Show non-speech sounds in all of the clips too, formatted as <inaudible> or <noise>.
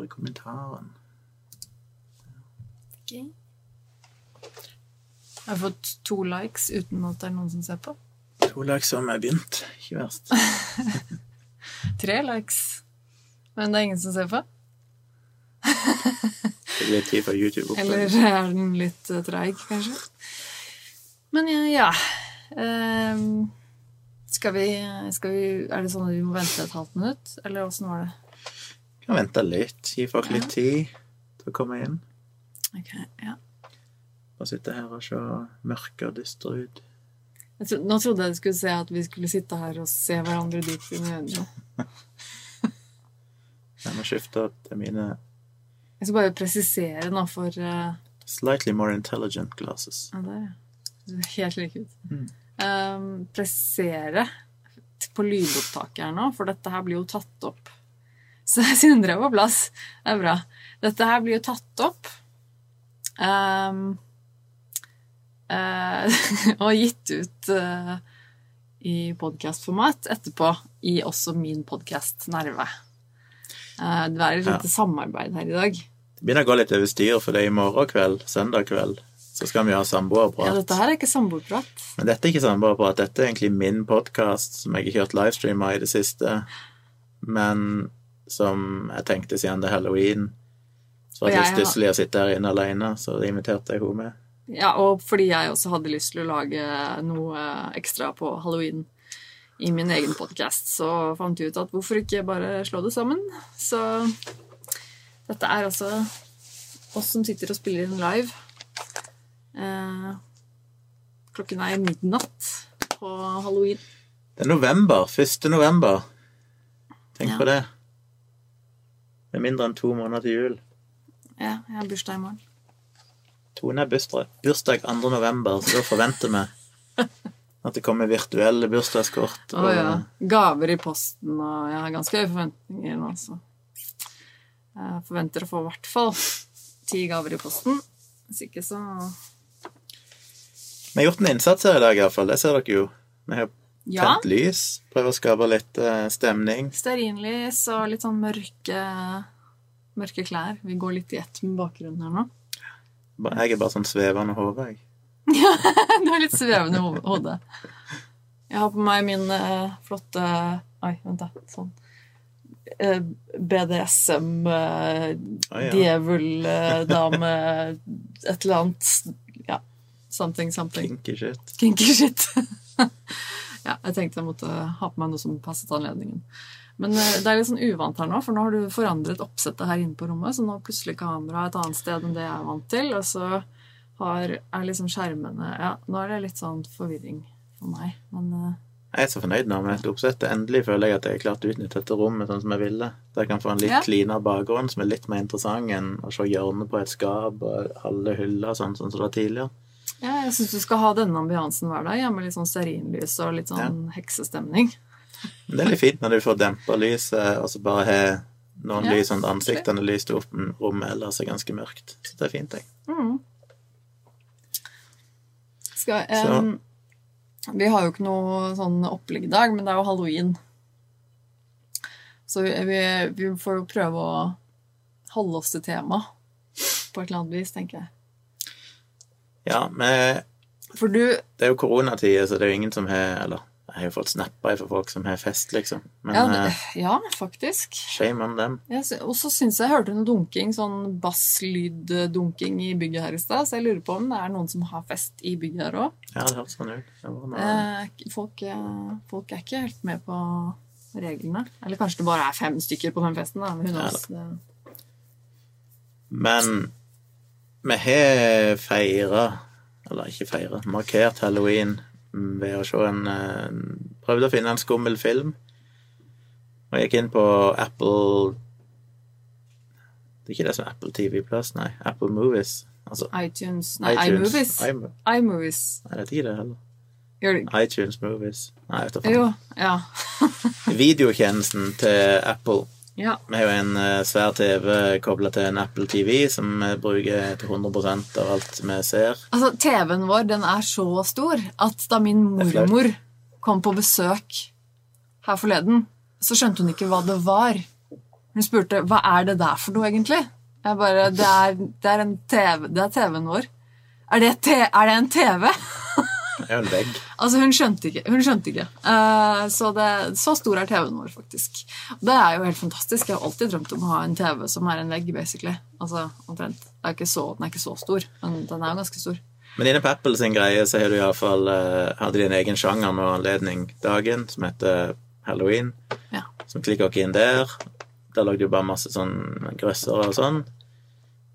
store kommentaren. Ok. Jeg har fått to likes uten at det er noen som ser på. To likes har vi begynt. Ikke verst. <laughs> Tre likes. Men det er ingen som ser på. <laughs> Det blir tid for YouTube. Eller er den litt eh, treig, kanskje? Men ja, ja. Um, skal, vi, skal vi Er det sånn at vi må vente et halvt minutt, eller åssen var det? Kan vente litt. Gi folk litt tid til å komme inn. Ok, ja. Bare sitte her og se mørke og dystre ut. Tro, nå trodde jeg du skulle se at vi skulle sitte her og se hverandre dypt inn i øynene. <laughs> Jeg må skifte til mine Jeg skal bare presisere nå for uh... slightly more intelligent glasses. Ja, ja. Det ser helt like ut. Mm. Um, presisere på lydopptaket her nå, for dette her blir jo tatt opp. <laughs> Så Sindre er på plass. Det er bra. Dette her blir jo tatt opp. Um, uh, <laughs> og gitt ut uh, i podkastformat etterpå i også min podkast Nerve. Uh, det er et Ja. samarbeid her i dag. Det begynner å gå litt over styr, for det er i morgen kveld, søndag kveld, så skal vi ha samboerprat. Ja, dette her er ikke samboerprat. Men dette er ikke samboerprat, dette er egentlig min podkast, som jeg ikke har kjørt livestreama i det siste, men som jeg tenkte siden det er halloween, så var Og det litt jeg har- å sitte her inne alene, så det inviterte jeg henne med. Ja, og fordi jeg også hadde lyst til å lage noe ekstra på halloween i min egen podkast, så fant jeg ut at hvorfor ikke bare slå det sammen? Så dette er altså oss som sitter og spiller inn live. Eh, klokken er midnatt på halloween. Det er november, 1. november. Tenk Ja. på det. Det er mindre enn to måneder til jul. Ja, jeg har bursdag i morgen. Tone er bursdag, bursdag 2. november, så da forventer vi at det kommer virtuelle bursdagskort. Å ja. Gaver i posten, og jeg har ganske høye forventninger nå, så Jeg forventer å få i hvert fall ti gaver i posten. Hvis ikke, så Vi har gjort en innsats her i dag, iallfall. Det ser dere jo. Vi har Ja. tent lys, Prøve å skape litt uh, stemning. Stearinlys og litt sånn mørke Mørke klær. Vi går litt i ett med bakgrunnen her nå. Jeg er bare sånn svevende hode, jeg. <laughs> Du har litt svevende ho- hode. Jeg har på meg min uh, flotte Oi, vent, da. Sånn. Eh, BDSM, uh, Å, ja. djeveldame, <laughs> et eller annet Ja. Something, something. Kinky shit. Kinky shit. <laughs> ja, jeg tenkte jeg måtte ha på meg noe som passet anledningen. Men eh, det er litt sånn uvant her nå, for nå har du forandret oppsettet her inne på rommet, så nå er plutselig kameraet et annet sted enn det jeg er vant til, og så har, er liksom skjermene Ja, nå er det litt sånn forvirring for meg, men eh, Jeg er så fornøyd nå med dette oppsettet. Endelig føler jeg at jeg har klart å utnytte dette rommet sånn som jeg ville. Der jeg kan få en litt Ja. bakgrunn som er litt mer interessant enn å se hjørnet på et skap og halve hylla sånn, sånn som det var tidligere. Ja, jeg syns du skal ha denne ambiansen hver dag, ja, med litt sånn stearinlys og litt sånn heksestemning. Men det er litt fint når du får dempa lyset, og så bare har noen Ja, lys at ansiktene opp, men rommet ellers er ganske mørkt. Så det er fint, jeg. Mm. Skal, Så- vi har jo ikke noe sånn opplegg i dag, men det er jo halloween. Så vi, vi, får jo prøve å holde oss til tema på et eller annet vis, tenker jeg. Ja, men du det er jo koronatider, så det er jo ingen som har Eller jeg har jo fått snapper fra folk som har fest, liksom. Men Ja, eh, det, ja faktisk. shame on them. Ja, Og så syns jeg jeg hørte noe dunking, sånn basslyddunking i bygget her i stad, så jeg lurer på om det er noen som har fest i bygget her òg. Ja, det hørtes sånn ut. Det. Eh, folk, eh, folk er ikke helt med på reglene. Eller kanskje det bare er fem stykker på den festen. Da. Who knows? Det- Men vi har feira, eller ikke feira, markert halloween ved å se en Prøvde å finne en skummel film. Og jeg gikk inn på Apple Det er ikke det som er Apple TV Plus, nei. Apple Movies. Altså iTunes Nei, iTunes. iMovies. iMovies. Nei, det er ikke det heller. Gjør det iTunes Movies. Nei, vet du faen. Jo. Ja. <laughs> Videotjenesten til Apple. Ja. Vi har jo en eh, svær TV kobla til en Apple TV som vi bruker til 100 av alt vi ser. Altså, TV-en vår den er så stor at da min mormor kom på besøk her forleden, så skjønte hun ikke hva det var. Hun spurte hva er det der for noe, egentlig. Jeg bare Det er, det er en TV. Det TV-en vår. Er det, er det en TV? <laughs> Det er en vegg. Altså, hun skjønte ikke. Hun skjønte ikke. Uh, så, det, så stor er TV-en vår, faktisk. Det er jo helt fantastisk. Jeg har alltid drømt om å ha en TV som er en vegg, basically. Altså, omtrent. Det er så, den er ikke så stor, men den er jo ganske stor. Men inne på Apple sin greie så har du iallfall uh, hadde de egen sjanger med anledning dagen som heter Halloween. Ja. Som klikker dere inn der. Der lagde du bare masse sånn grøssere og sånn.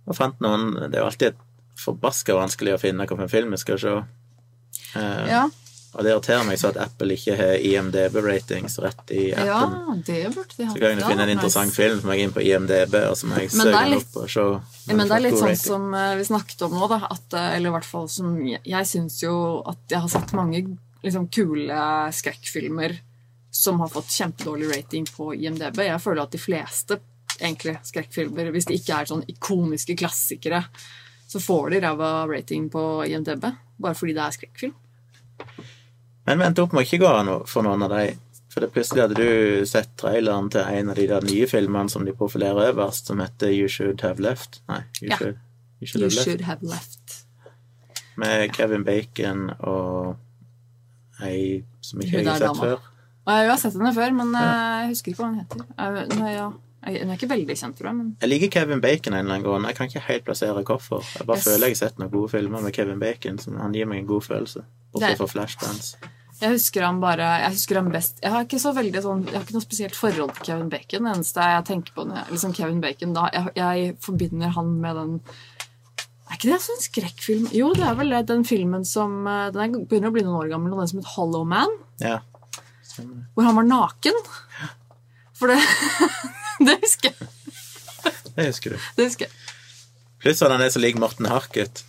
Og fant noen Det er jo alltid forbaska vanskelig å finne hvilken film vi skal se. Eh, Ja, Og det irriterer meg så at Apple ikke har IMDb-ratings rett i ja det burde de ha. Så kan jeg finne en interessant nice. film som jeg er inn på IMDb, og så må jeg søke den opp og se. Men det er litt sånn som eh, vi snakket om nå, da. At, eh, eller i hvert fall som Jeg, jeg syns jo at jeg har sett mange liksom, kule skrekkfilmer som har fått kjempedårlig rating på IMDb. Jeg føler at de fleste egentlig skrekkfilmer, hvis de ikke er sånn ikoniske klassikere, så får de ræva rating på IMDb bare fordi det er skrekkfilm. Men vent opp, må ikke gå an for noen av de. For det plutselig hadde du sett traileren til en av de der nye filmene som de profilerer øverst, som heter You Should Have Left. Nei, You, Ja. should, you should You Have Left. should have left. Med Kevin Bacon og ei som ikke jeg har sett dama. før. Jeg har sett henne før, men ja. jeg husker ikke hva hun heter. Jeg, nei, ja. hun er ikke veldig kjent, tror jeg. Men Jeg liker Kevin Bacon en eller annen grunn. Jeg kan ikke helt plassere hvorfor. Jeg bare Yes. føler jeg har sett noen gode filmer med Kevin Bacon som han gir meg en god følelse. Bortsett Det- for Flashdance. Jeg husker han bare Jeg husker han best Jeg har ikke så veldig sånn Jeg har ikke noe spesielt forhold til Kevin Bacon. Det eneste jeg tenker på når liksom Kevin Bacon da jeg, jeg forbinder han med den Er ikke det sånn skrekkfilm? Jo, det er vel det. Den filmen som eh, Den er, begynner å bli noen år gammel, og den som het Hollow Man. Ja. Stemmer. Hvor han var naken. For det <laughs> Det husker jeg. Det husker du. Det husker jeg. Pluss han er så lik Morten Harket.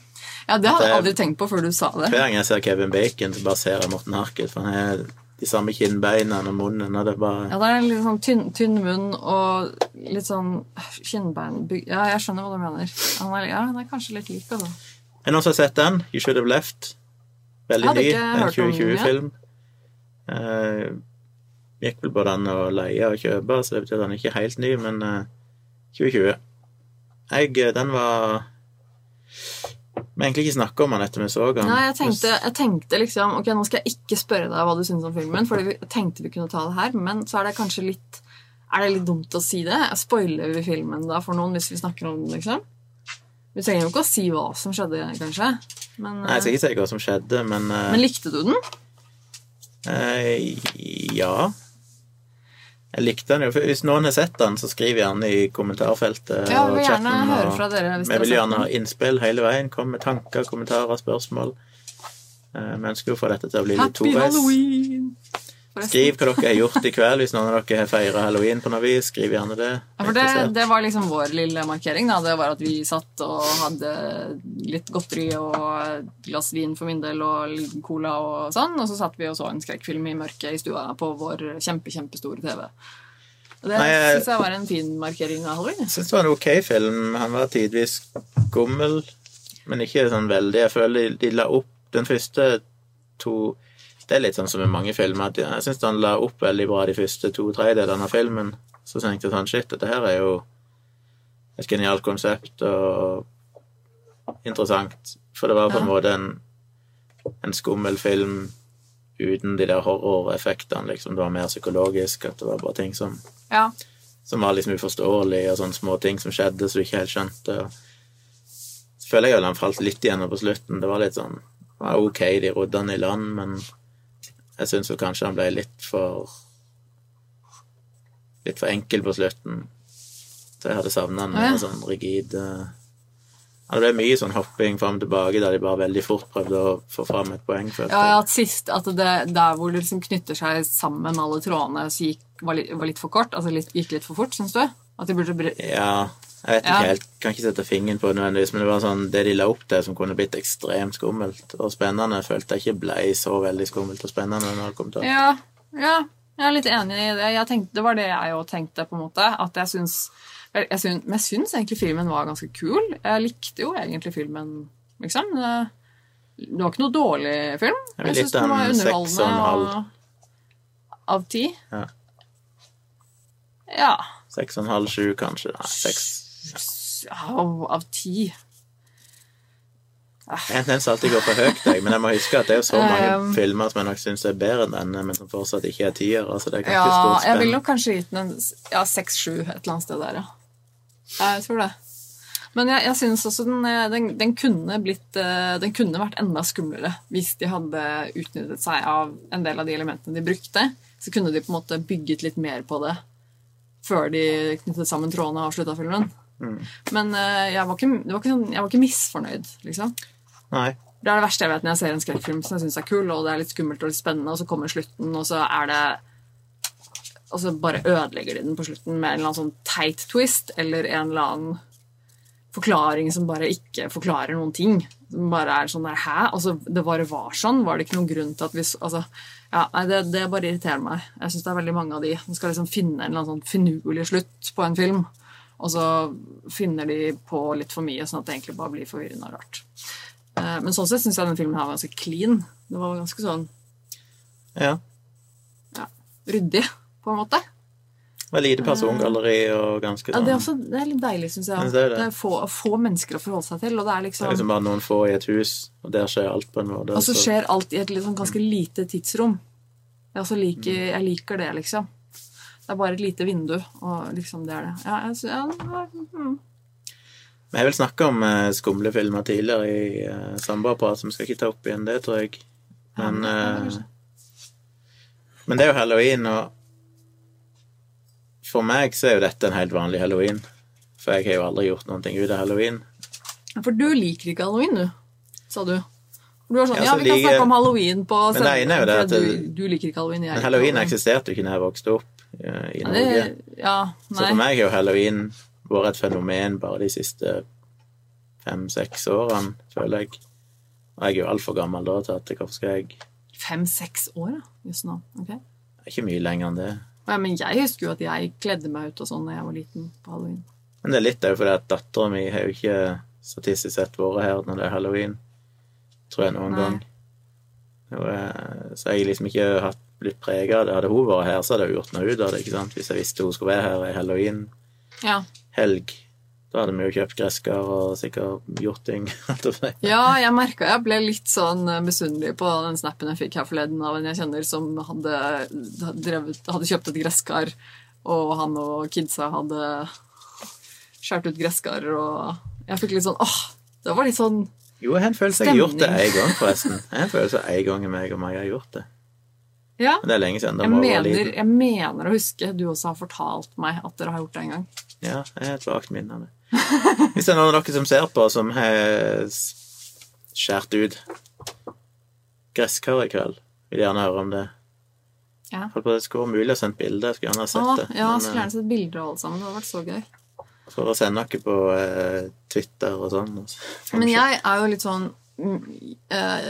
Ja, Det hadde jeg aldri tenkt på før du sa det. Hver gang jeg ser Kevin Bacon, så bare ser jeg Morten Harket. For han har de samme kinnbeina og munnen, og det er bare Ja, det er en litt sånn tynn, tynn munn og litt sånn kinnbein Ja, jeg skjønner hva du mener. Han er, ja, han er kanskje litt lik, altså. Er det noen som har sett den? You Should Have Left. Veldig ny. En hørt om den, 2020-film. Uh, gikk vel både an å leie og kjøpe, så det betyr at den er ikke helt ny, men uh, 2020. Jeg, eh, den var Vi har egentlig ikke snakka om den etter vi så han. Nei, jeg tenkte, jeg tenkte liksom Ok, nå skal jeg ikke spørre deg hva du syns om filmen, for jeg tenkte vi kunne ta det her, men så er det kanskje litt Er det litt dumt å si det? Spoiler vi filmen da for noen hvis vi snakker om den, liksom? Vi trenger jo ikke å si hva som skjedde, kanskje. Men, Nei, jeg skal ikke si hva som skjedde, men, eh, men likte du den? eh, Ja. Jeg likte den jo. Hvis noen har sett den, så skriv gjerne i kommentarfeltet. Ja, vi vil gjerne chatten, høre fra dere. Vi vil gjerne ha innspill hele veien. Kom med tanker, kommentarer, spørsmål. Eh, Vi ønsker jo å få dette til å bli litt toveis. Happy halloween! Forresten. Skriv hva dere har gjort i kveld. Hvis noen av dere har feira halloween på noe vis, skriv gjerne det. Ja, for det, det var liksom vår lille markering. da. Det var at vi satt og hadde litt godteri og glass vin for min del og cola og sånn. Og så satt vi og så en skrekkfilm i mørket i stua på vår kjempe, kjempestore TV. Og det syns jeg var en fin markering av halloween. Jeg syns det var en ok film. Han var tidvis skummel, men ikke sånn veldig. Jeg føler de, de la opp den første to Det er litt sånn som i mange filmer. at Jeg syns han la opp veldig bra de første to tredjedelene av filmen. Så tenkte jeg sånn Shit, dette her er jo et genialt konsept og interessant. For det var på en måte en, en skummel film uten de der horroreffektene, liksom. Det var mer psykologisk. At det var bare ting som Ja. som var liksom uforståelige, og sånne små ting som skjedde som du ikke helt skjønte. Så føler jeg at han falt litt igjennom på slutten. Det var litt sånn det var OK, de rodde han i land, men jeg syns jo kanskje han ble litt for Litt for enkel på slutten. Så jeg hadde savna en mer sånn rigid eh, ja, Det ble mye sånn hopping fram og tilbake der de bare veldig fort prøvde å få fram et poeng. følte ja, at sist at det der hvor det liksom knytter seg sammen alle trådene, så gikk, var, litt, var litt for kort? Altså litt, gikk litt for fort, syns du? At de burde Ja, jeg vet ikke Ja. helt, kan ikke sette fingeren på det nødvendigvis, men det var sånn, det de la opp til som kunne blitt ekstremt skummelt og spennende, følte jeg ikke ble så veldig skummelt og spennende når det kom til. Ja, ja, jeg er litt enig i det. Tenkte, det var det jeg òg tenkte, på en måte. At jeg syns jeg syns, Men jeg syns egentlig filmen var ganske kul. Jeg likte jo egentlig filmen, liksom. Det, var ikke noe dårlig film. Jeg syns den var underholdende. og- Av ti? Ja. Ja. Seks og en halv, sju, kanskje. Nei, seks. Av, av ti. Jeg har en tendens alltid går for høyt, jeg, men jeg må huske at det er jo så mange Um, filmer som jeg nok syns er bedre enn denne, men som fortsatt ikke er tiere. Altså, det er Ja, jeg ville nok kanskje gitt den en ja, seks-sju et eller annet sted der, ja. Ja, Jeg tror det. Men jeg, jeg synes også den, eh, den, den kunne blitt eh, Den kunne vært enda skumlere hvis de hadde utnyttet seg av en del av de elementene de brukte. Så kunne de på en måte bygget litt mer på det før de knyttet sammen trådene og avslutta filmen. Mm. Men uh, jeg, var ikke, det var sånn- jeg var ikke misfornøyd, liksom. Nei. Det er det verste jeg vet når jeg ser en skrekkfilm som jeg syns er kul, og det er litt skummelt og litt spennende, og så kommer slutten, og så er det Og så bare ødelegger de den på slutten med en eller annen sånn teit twist eller en eller annen forklaring som bare ikke forklarer noen ting. Som bare er sånn der Hæ? Altså, det bare var sånn? Var det ikke noen grunn til at vi Altså, ja, det, det bare irriterer meg. Jeg syns det er veldig mange av de som skal liksom finne en eller annen sånn finurlig slutt på en film, og så finner de på litt for mye, sånn at det egentlig bare blir forvirrende og rart. Eh, Men sånn sett syns jeg denne filmen her var ganske clean. Det var ganske sånn Ja. ja, ryddig, på en måte. Det var lite persongalleri og ganske Ja, sånn det, er også, det er litt deilig, syns jeg. Det er det. Det er få, få mennesker å forholde seg til, og det er Det liksom, er liksom bare noen få i et hus, og der skjer alt på en måte. Og så skjer alt i et sånn ganske lite tidsrom. Jeg, også liker, jeg liker det, liksom. Det er bare et lite vindu, og liksom det er det. Ja, jeg, ja, mm. Vi har vel snakka om uh, skumle filmer tidligere i uh, Samboerprat, så vi skal ikke ta opp igjen det, tror jeg. Men, uh, eh, men det er jo halloween, og for meg så er jo dette en helt vanlig halloween. For jeg har jo aldri gjort noen ting ut av halloween. For du liker ikke halloween, du, sa du. Du var sånn, Ja, ja, vi kan snakke om halloween på Men det ene er jo det at du, du liker ikke halloween. Jeg Men halloween, halloween eksisterte jo ikke da jeg vokste opp eh, i Ja, Norge. ja, Så for meg har jo halloween vært et fenomen bare de siste fem-seks årene, føler jeg. Og jeg er jo altfor gammel da til at hvorfor skal jeg Fem-seks år, ja. Just nå. ok. Det er ikke mye lenger enn det. Ja, men jeg husker jo at jeg kledde meg ut og sånn da jeg var liten på halloween. Men det er litt òg fordi at dattera mi har jo ikke statistisk sett vært her når det er halloween. Tror jeg noen Nei. gang. Eh, så jeg har liksom ikke hatt, blitt prega av det. Hadde hun vært her, så hadde hun gjort noe ut av det. ikke sant? Hvis jeg visste hun skulle være her i halloween-helg, Ja. da hadde vi jo kjøpt gresskar og sikkert gjort ting. <laughs> Ja, jeg merka jeg ble litt sånn eh, misunnelig på den snappen jeg fikk her forleden av en jeg kjenner som hadde, drevet, hadde kjøpt et gresskar, og han og kidsa hadde skåret ut gresskar, og jeg fikk litt sånn åh, det var litt sånn Jo, jeg har en følelse jeg har gjort det én gang, forresten. Jeg har en følelse en gang meg og meg har gjort det. Ja. Men det er lenge siden. Jeg mener, jeg mener å huske du også har fortalt meg at dere har gjort det en gang. Ja, jeg har et vagt minne av det. <laughs> Hvis det er noen av dere som ser på, som har skåret ut gresskar i kveld, vil jeg gjerne høre om det. Ja. Holdt på Det skulle vært mulig å sende bilde. Skulle gjerne ha sett Åh, det. ja, Men, skulle gjerne sett bilder av alle sammen. Det hadde vært så gøy. eh, for å sende noe på eh, Twitter og sånn. altså. Men jeg er jo litt sånn mm, eh,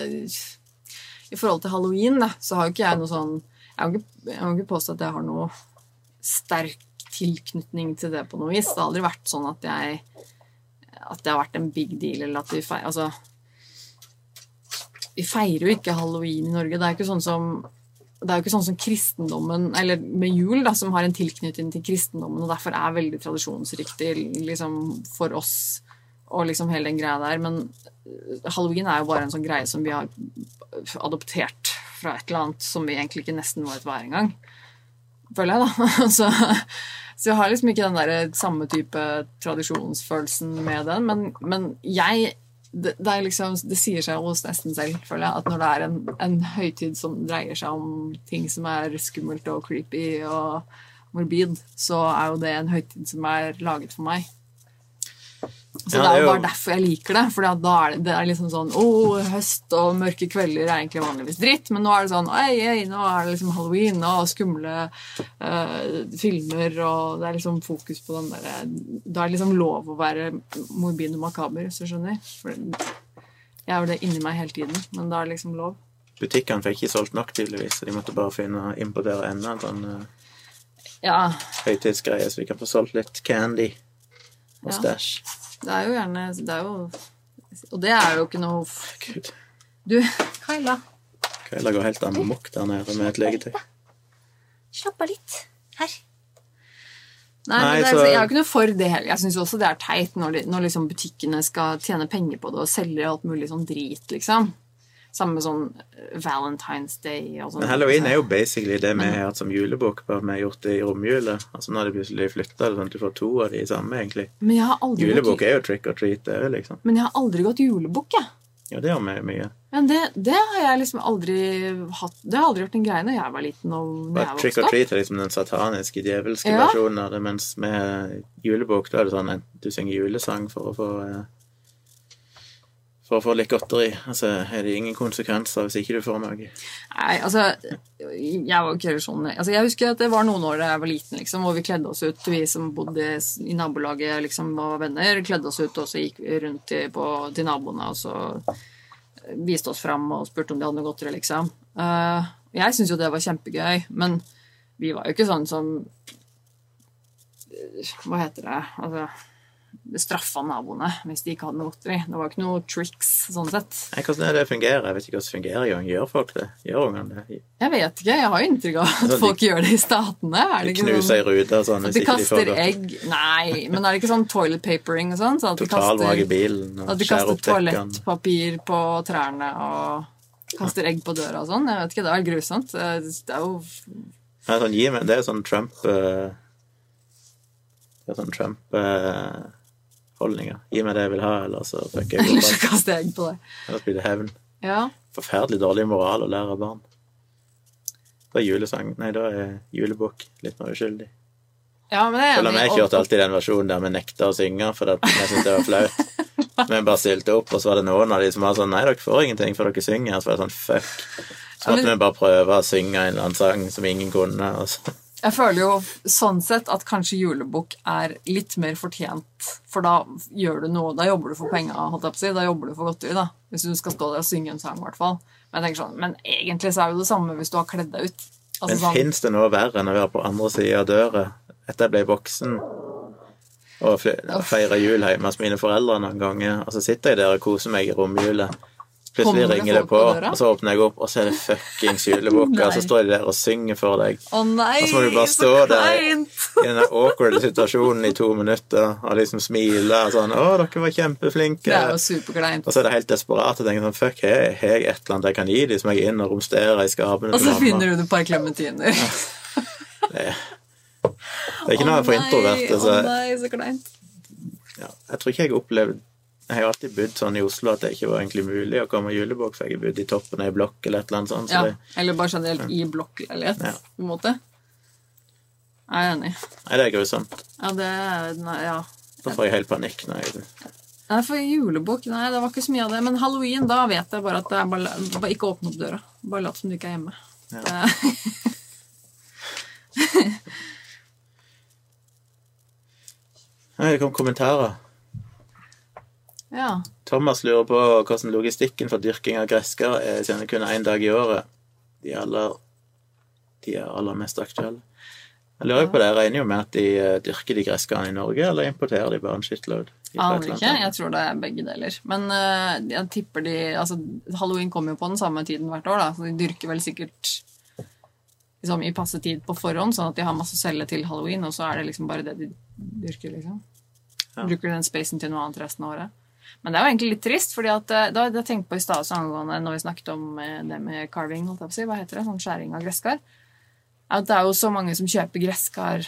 I forhold til halloween, da, så har jo ikke jeg noe sånn Jeg må ikke, jeg må ikke påstå at jeg har noe sterk tilknytning til det på noe vis. Det har aldri vært sånn at jeg At det har vært en big deal, eller at vi feirer Altså Vi feirer jo ikke halloween i Norge. Det er jo ikke sånn som det er jo ikke sånn som kristendommen, eller med jul, da, som har en tilknytning til kristendommen, og derfor er veldig tradisjonsriktig liksom, for oss og liksom hele den greia der. Men halloween er jo bare en sånn greie som vi har adoptert fra et eller annet som vi egentlig ikke nesten vet hva er engang. Føler jeg, da. <laughs> så, så jeg har liksom ikke den der samme type tradisjonsfølelsen med den. Men, men jeg det, det, liksom, det sier seg hos nesten selv, føler jeg, at når det er en, en høytid som dreier seg om ting som er skummelt og creepy og morbid, så er jo det en høytid som er laget for meg. Så Ja, det er jo bare derfor jeg liker det. For da er det, det er liksom sånn oh, høst og mørke kvelder er egentlig vanligvis dritt, men nå er det sånn Oi, oi, nå er det liksom halloween og skumle uh, filmer, og det er liksom fokus på den derre Da er det liksom lov å være morbid og makaber, hvis du skjønner. For jeg er jo det inni meg hele tiden, men da er det liksom lov. Butikkene fikk ikke solgt nok, tydeligvis, så de måtte bare finne importere enda en sånn uh, Ja, høytidsgreie, så vi kan få solgt litt candy og Ja. Det er jo gjerne Det er jo Og det er jo ikke noe f- Gud. Du, Kaila, Kaila går helt amok der nede med et legetøy. Slapp av litt. Her. Nei, Nei, men det er, så- Jeg er jo ikke noe for det heller. Jeg syns også det er teit når, de, når liksom butikkene skal tjene penger på det og selge alt mulig sånn drit, liksom. Samme med sånn eh, Valentine's Day og sånn. Men halloween er jo basically det vi har hatt som julebok, bare vi har gjort det i romjula. Altså nå har de plutselig flytta det sånn at du får to av de samme, egentlig. Men jeg har Julebok gått, er jo trick or treat, det liksom. men jeg har aldri gått julebukk, jeg. Ja, det gjør vi mye. Men det, det har jeg liksom aldri hatt Det har aldri vært en greie når jeg var liten og når jeg Trick or treat er liksom den sataniske, djevelske Ja. versjonen av det, mens med julebok da er det sånn du synger julesang for å få eh, for å få litt godteri. Altså er det ingen konsekvenser hvis ikke du får noe. Nei, altså Jeg var ikke sånn altså, Jeg husker at det var noen år da jeg var liten, liksom, hvor vi kledde oss ut. Vi som bodde i nabolaget liksom, var venner, kledde oss ut, og så gikk vi rundt til, på, til naboene og så viste oss fram og spurte om de hadde noe godteri, liksom. Uh, jeg syntes jo det var kjempegøy, men vi var jo ikke sånn som Hva heter det? Altså straffa naboene hvis de ikke hadde noe godteri. Det var ikke noe tricks sånn sett. Nei, hvordan er det det fungerer? Jeg vet ikke hvordan det fungerer engang. Gjør folk det? Gjør ungene det? Jeg vet ikke, jeg har inntrykk av at folk de- gjør det i statene. Er det De knuser sånn i ruter og sånn hvis de ikke de får kaster egg Nei, men er det ikke sånn toilet papering og sånn? Så at kaster, bilen og at de kaster toalettpapir på trærne og kaster egg på døra og sånn? Jeg vet ikke, det er grusomt. Det er jo Nei, sånn, gi meg, det er sånn Trump uh, Det er sånn Trump-holdninger. gi meg det jeg vil ha, eller så <laughs> fucker jeg Eller så kaster jeg på det. Ellers blir det hevn. Ja. Forferdelig dårlig moral å lære av barn. Da er julesang Nei, da er julebukk litt mer uskyldig. ja, men det er Selv om jeg kjørte alltid den versjonen der vi nekta å synge fordi jeg syntes det var flaut. <laughs> Vi bare stilte opp, og så var det noen av de som var sånn Nei, dere får ingenting for dere synger. Så var det sånn fuck. Så måtte men- vi bare prøve å synge en eller annen sang som ingen kunne. Og så. Jeg føler jo sånn sett at kanskje julebukk er litt mer fortjent. For da gjør du noe, da jobber du for penga, holdt jeg på å si. Da jobber du for godteri, da. Hvis du skal stå der og synge en sang, i hvert fall. Men sånn, men egentlig så er det det samme hvis du har kledd deg ut. Altså Men sånn, fins det noe verre enn å være på andre sida av døra etter jeg ble voksen og feire jul hjemme hos mine foreldre noen ganger, og så sitter jeg der og koser meg i romjula. Plutselig ringer det på, på og så åpner jeg opp, og så er det fuckings julebukka, og så står de der og synger for deg. Å nei, Og så må du bare stå der. I den awkward situasjonen i to minutter og liksom smile og sånn 'Å, dere var kjempeflinke.' Det er jo superkleint. Og så er det helt desperat og tenker sånn Fuck, har jeg jeg et eller annet jeg kan gi dem som jeg er inne og romsterer i skapene Og så finner du et par klementiner. Det, det er ikke noe for introvert. Å Altså, nei, så kleint. ja, jeg tror ikke jeg har opplevd Jeg har alltid bodd sånn i Oslo at det ikke var egentlig mulig å komme i julebukk, for jeg har bodd i toppen av ei blokk eller et eller annet sånt. Så Ja, det, eller bare generelt i blokkleilighet, Ja. på en måte. Jeg er enig. nei, det er grusomt. Ja, det er nei, Ja. Da får jeg helt panikk. Når jeg, Nei, for julebukk Nei, det var ikke så mye av det. Men halloween, da vet jeg bare at det er bare, bare ikke åpne opp døra. Bare lat som du ikke er hjemme. Ja. <laughs> Nei, det kom kommentarer. Ja. Thomas lurer på hvordan logistikken for dyrking av gresskar er siden det kun er én dag i året. De aller, de er aller mest aktuelle. Jeg lurer ja. på det, jeg regner jo med at de eh, dyrker de gresskarene i Norge, eller importerer de bare en shitload? Aner ikke. Jeg tror det er begge deler. Men uh, jeg tipper de altså, Halloween kommer jo på den samme tiden hvert år, da. Så de dyrker vel sikkert liksom, i passe tid på forhånd, sånn at de har masse å selge til halloween, og så er det liksom bare det de dyrker, liksom. Ja. Bruker den spacen til noe annet resten av året. Men det er jo egentlig litt trist, fordi at eh, da hadde jeg tenkt på i stad angående når vi snakket om eh, det med carving, holdt jeg på å si, hva heter det, sånn skjæring av gresskar, at det er jo så mange som kjøper gresskar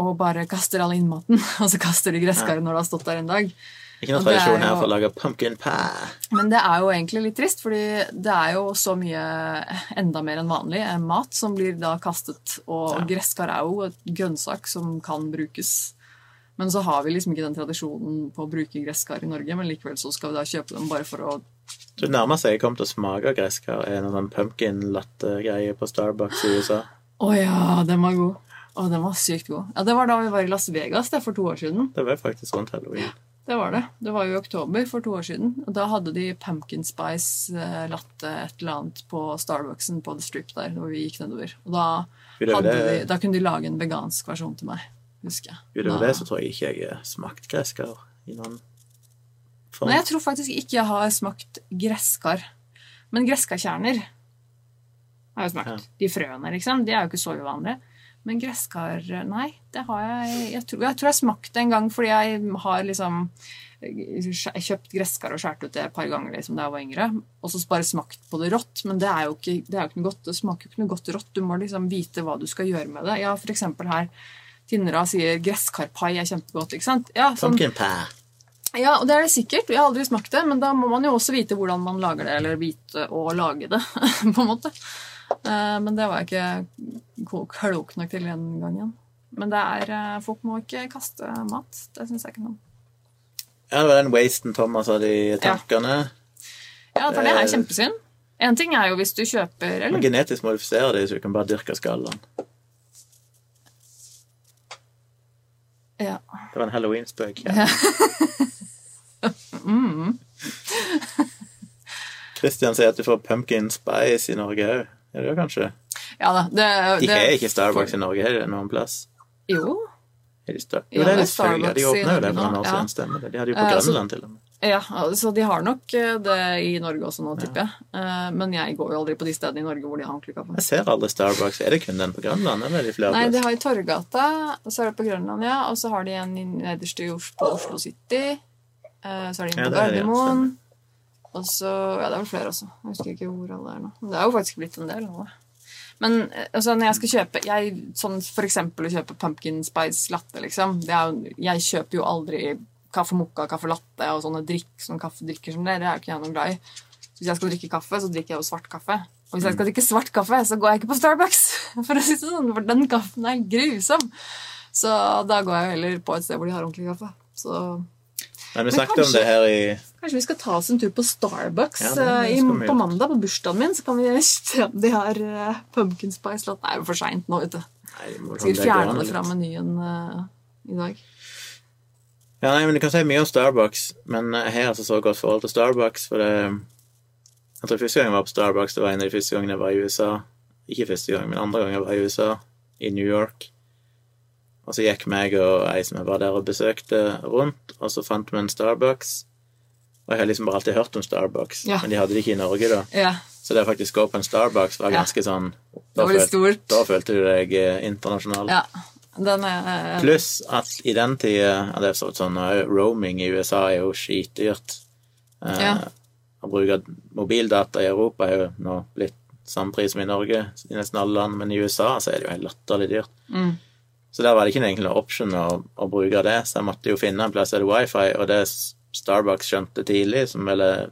og bare kaster all innmaten, <laughs> og så kaster de gresskaret når det har stått der en dag. Ikke noe tradisjon her for å lage pumpkin pie. Men det er jo egentlig litt trist, fordi det er jo så mye enda mer enn vanlig eh, mat som blir da kastet, og Ja. gresskar er jo et grønnsak som kan brukes. Men så har vi liksom ikke den tradisjonen på å bruke gresskar i Norge, men likevel så skal vi da kjøpe dem bare for å Du nærmer seg jeg kommer til å smake gresskar, En noen sånn pumpkin latte-greie på Starbucks i USA. Å ja, den var god. Å, den var sykt god. Ja, Det var da vi var i Las Vegas det for to år siden. Det var faktisk rundt halloween. Det var det. Det var jo i oktober for to år siden. Og da hadde de pumpkin spice eh, latte et eller annet på Starbucksen på The Strip der, hvor vi gikk nedover. Og da, de, da kunne de lage en vegansk versjon til meg, husker jeg. utover det så tror jeg ikke jeg har smakt gresskar i noen form. Nei, jeg tror faktisk ikke jeg har smakt gresskar. Men gresskarkjerner har jeg smakt. Ja. De frøene, liksom, de er jo ikke så uvanlige. Men gresskar Nei, det har jeg Jeg tror jeg, tror jeg smakte en gang fordi jeg har liksom skjæ- kjøpt gresskar og skåret ut det et par ganger liksom, da jeg var yngre. Og så bare smakt på det rått. Men det er jo ikke, det er jo ikke noe godt. Det smaker jo ikke noe godt rått. Du må liksom vite hva du skal gjøre med det. Ja, for eksempel her Tinnera sier gresskarpai er kjempegodt. ikke sant? Ja, sånn, ja, og det er det sikkert. Jeg har aldri smakt det, men da må man jo også vite hvordan man lager det, eller vite å lage det, <laughs> på en måte. Eh, Men det var jeg ikke klok nok til den gangen. Men det er, eh, folk må ikke kaste mat. Det syns jeg ikke noe om. Ja, det var den wasten Thomas hadde i tankene. Ja, for det er Eh. kjempesynd. En ting er jo hvis du kjøper Man Men genetisk modifiserer det, så du kan bare dyrke skallene. Ja. Det var en halloween-spøk. Mm. <laughs> Christian sier at du får pumpkin spice i Norge òg. Er det jo kanskje? ja da. Det, De det, har ikke Starbucks i Norge, er det noen plass? Jo. Er de jo, Ja, det er det de selvfølgelig. De åpna jo det for noen år siden, stemmer det. De hadde jo på Eh, Grønland, til og med. Ja, så de har nok eh, det i Norge også nå, tipper jeg. Ja. Men jeg går jo aldri på de stedene i Norge hvor de har ordentlig kaffe. Jeg ser aldri Starbucks. Er det kun den på Grønland, eller er det flere Nei, de har i Torgata, så er det på Grønland, ja. Og så har de en nederst i Oslo, Oslo City. Eh, Så er de en på det er ja, Gardermoen. Og så Ja, det er vel flere også. Jeg husker ikke hvor alle er nå. Det er jo faktisk blitt en del nå. Men eh, altså, når jeg skal kjøpe jeg, sånn For eksempel å kjøpe pumpkin spice latte, liksom. Det er jo, jeg kjøper jo aldri kaffe mokka, kaffe latte og sånne drikk, sånne kaffedrikker som. Det er jo ikke jeg noe glad i. Hvis jeg skal drikke kaffe, så drikker jeg jo svart kaffe. Og hvis jeg skal drikke svart kaffe, så går jeg ikke på Starbucks. <laughs> For å si det sånn, for den kaffen er grusom. Så da går jeg jo heller på et sted hvor de har ordentlig kaffe. Så Men vi Men snakket om det her i kanskje vi skal ta oss en tur på Starbucks Ja, det eh, i, på mandag på bursdagen min. Så kan vi <laughs> se om de har uh, pumpkin spice latte. Det er jo for seint nå, vet du. Nei, Skal vi fjerne det fra menyen uh, i dag? Ja, nei, men Du kan si mye om Starbucks, men jeg har altså så godt forhold til Starbucks. For det Jeg tror første gang jeg var på Starbucks, det var en av de første gangene jeg var i USA. Ikke første gang, men andre gang jeg var i USA, i New York. Og så gikk meg og ei som jeg var der og besøkte, rundt, og så fant vi en Starbucks. Og jeg har liksom bare alltid hørt om Starbucks, Ja. men de hadde det ikke i Norge da. Ja, Så det å faktisk gå på en Starbucks var ganske sånn det Da, var det stort. da følte du deg eh, internasjonal. Ja, er Pluss at i den tida Det er så sånn eh, roaming i USA er jo skitdyrt. Eh, Ja. Å bruke mobildata i Europa er jo nå blitt samme pris som i Norge i nesten alle land, men i USA så er det jo helt latterlig dyrt. Mm. Så der var det ikke egentlig enkel option å, å bruke det, så jeg måtte jo finne en plass der det er wifi, og det Starbucks skjønte tidlig, som vel er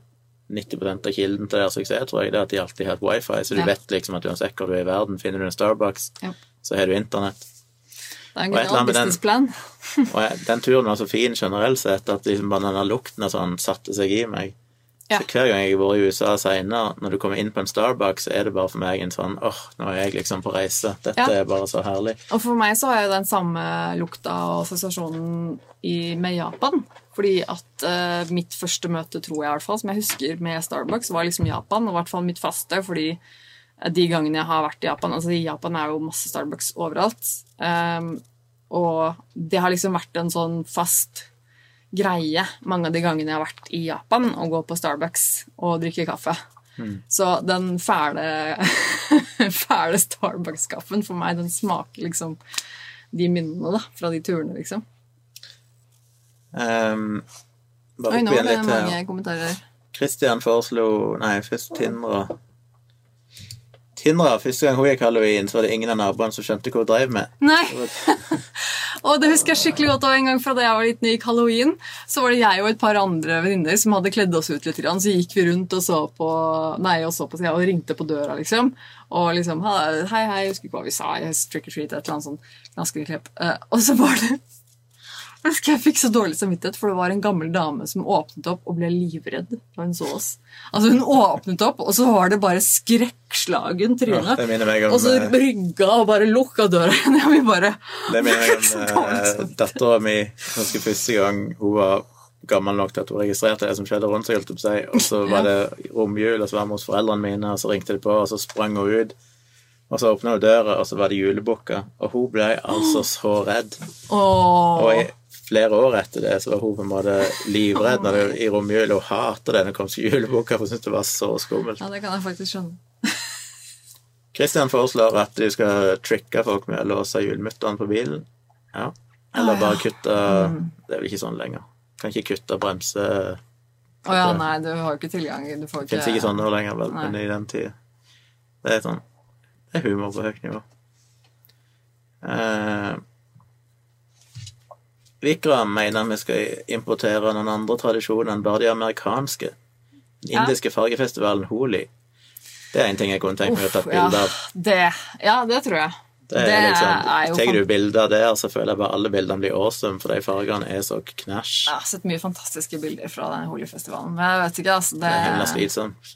90% av kilden til deres suksess, tror jeg, det er at de alltid har hatt wifi, så du Ja. vet liksom at uansett hvor du er i verden, finner du en Starbucks, Ja. så har du internett. Det er en genial annet den- businessplan. <laughs> Og den turen var så fin generelt sett at liksom bare denne lukten og sånn satte seg i meg. Ja. Så hver gang jeg har vært i USA senere, når du kommer inn på en Starbucks, så er det bare for meg en sånn åh, nå er jeg liksom på reise. Dette Ja. er bare så herlig. Og for meg så er jo den samme lukta og assosiasjonen i, med Japan. Fordi at uh, mitt første møte, tror jeg i hvert fall, som jeg husker med Starbucks, var liksom Japan. Og i hvert fall mitt faste, fordi de gangene jeg har vært i Japan Altså i Japan er jo masse Starbucks overalt. Um, og det har liksom vært en sånn fast greie mange av de gangene jeg har vært i Japan, å gå på Starbucks og drikke kaffe. Så den fæle, <laughs> fæle Starbucks-kaffen for meg, den smaker liksom de minnene da, fra de turene, liksom. Um, bare Oi, nå ble det litt mange kommentarer. Christian foreslo Nei, først Tindra. Tindra, Første gang hun gikk halloween, så var det ingen av naboene som skjønte hva hun drev med. Nei! <laughs> Og det husker jeg skikkelig godt. Og en gang fra da jeg var liten gikk halloween, så var det jeg og et par andre venninner som hadde kledd oss ut litt. Så gikk vi rundt og så på Nei, og så på og ringte på døra, liksom. Og liksom Hei, hei, jeg husker ikke hva vi sa. Yes, trick or treat, et eller annet sånt. Ganske klepp. Eh, og så var det jeg husker jeg fikk så dårlig samvittighet, for det var en gammel dame som åpnet opp og ble livredd da hun så oss. Altså Hun åpnet opp, og så var det bare skrekkslagen tryne. og så eh, rygga og bare lukka døra igjen. og <laughs> vi bare Det minner meg om uh, dattera mi ganske første gang hun var gammel nok til at hun registrerte det som skjedde rundt seg. holdt jeg si. Og så var det romjul, og så var vi hos foreldrene mine, og så ringte de på, og så sprang hun ut. Og så åpna hun døra, og så var det julebukka. Og hun ble altså så redd. Oh. Og i flere år etter det så var hun på en måte livredd når det, i romjula. Hun hater denne komske juleboka, kom til julebukka, for hun syntes det var så skummelt. Ja, det kan jeg faktisk skjønne. <laughs> Christian foreslår at du skal tricke folk med å låse hjulmutteren på bilen. Ja. Eller Ah, ja. bare kutte Mm. Det er vel ikke sånn lenger. Kan ikke kutte bremse Å ja, nei, du har jo ikke tilgang. Du får ikke Fins ikke sånn nå lenger, vel, Nei. men i den tida Det er sånn Det er humor på høyt nivå. Eh, Vikram mener vi skal importere noen andre tradisjoner enn bare de amerikanske. Den Ja. indiske fargefestivalen Holi. Det er en ting jeg kunne tenkt meg å ta ja, bilde av. det, ja, det tror jeg. Det er liksom, er Tar du bilder der, så føler jeg bare alle bildene blir awesome, for de fargene er så knæsj. Jeg har sett mye fantastiske bilder fra den Holi-festivalen. Men jeg vet ikke, altså. Det, Det er himla slitsomt.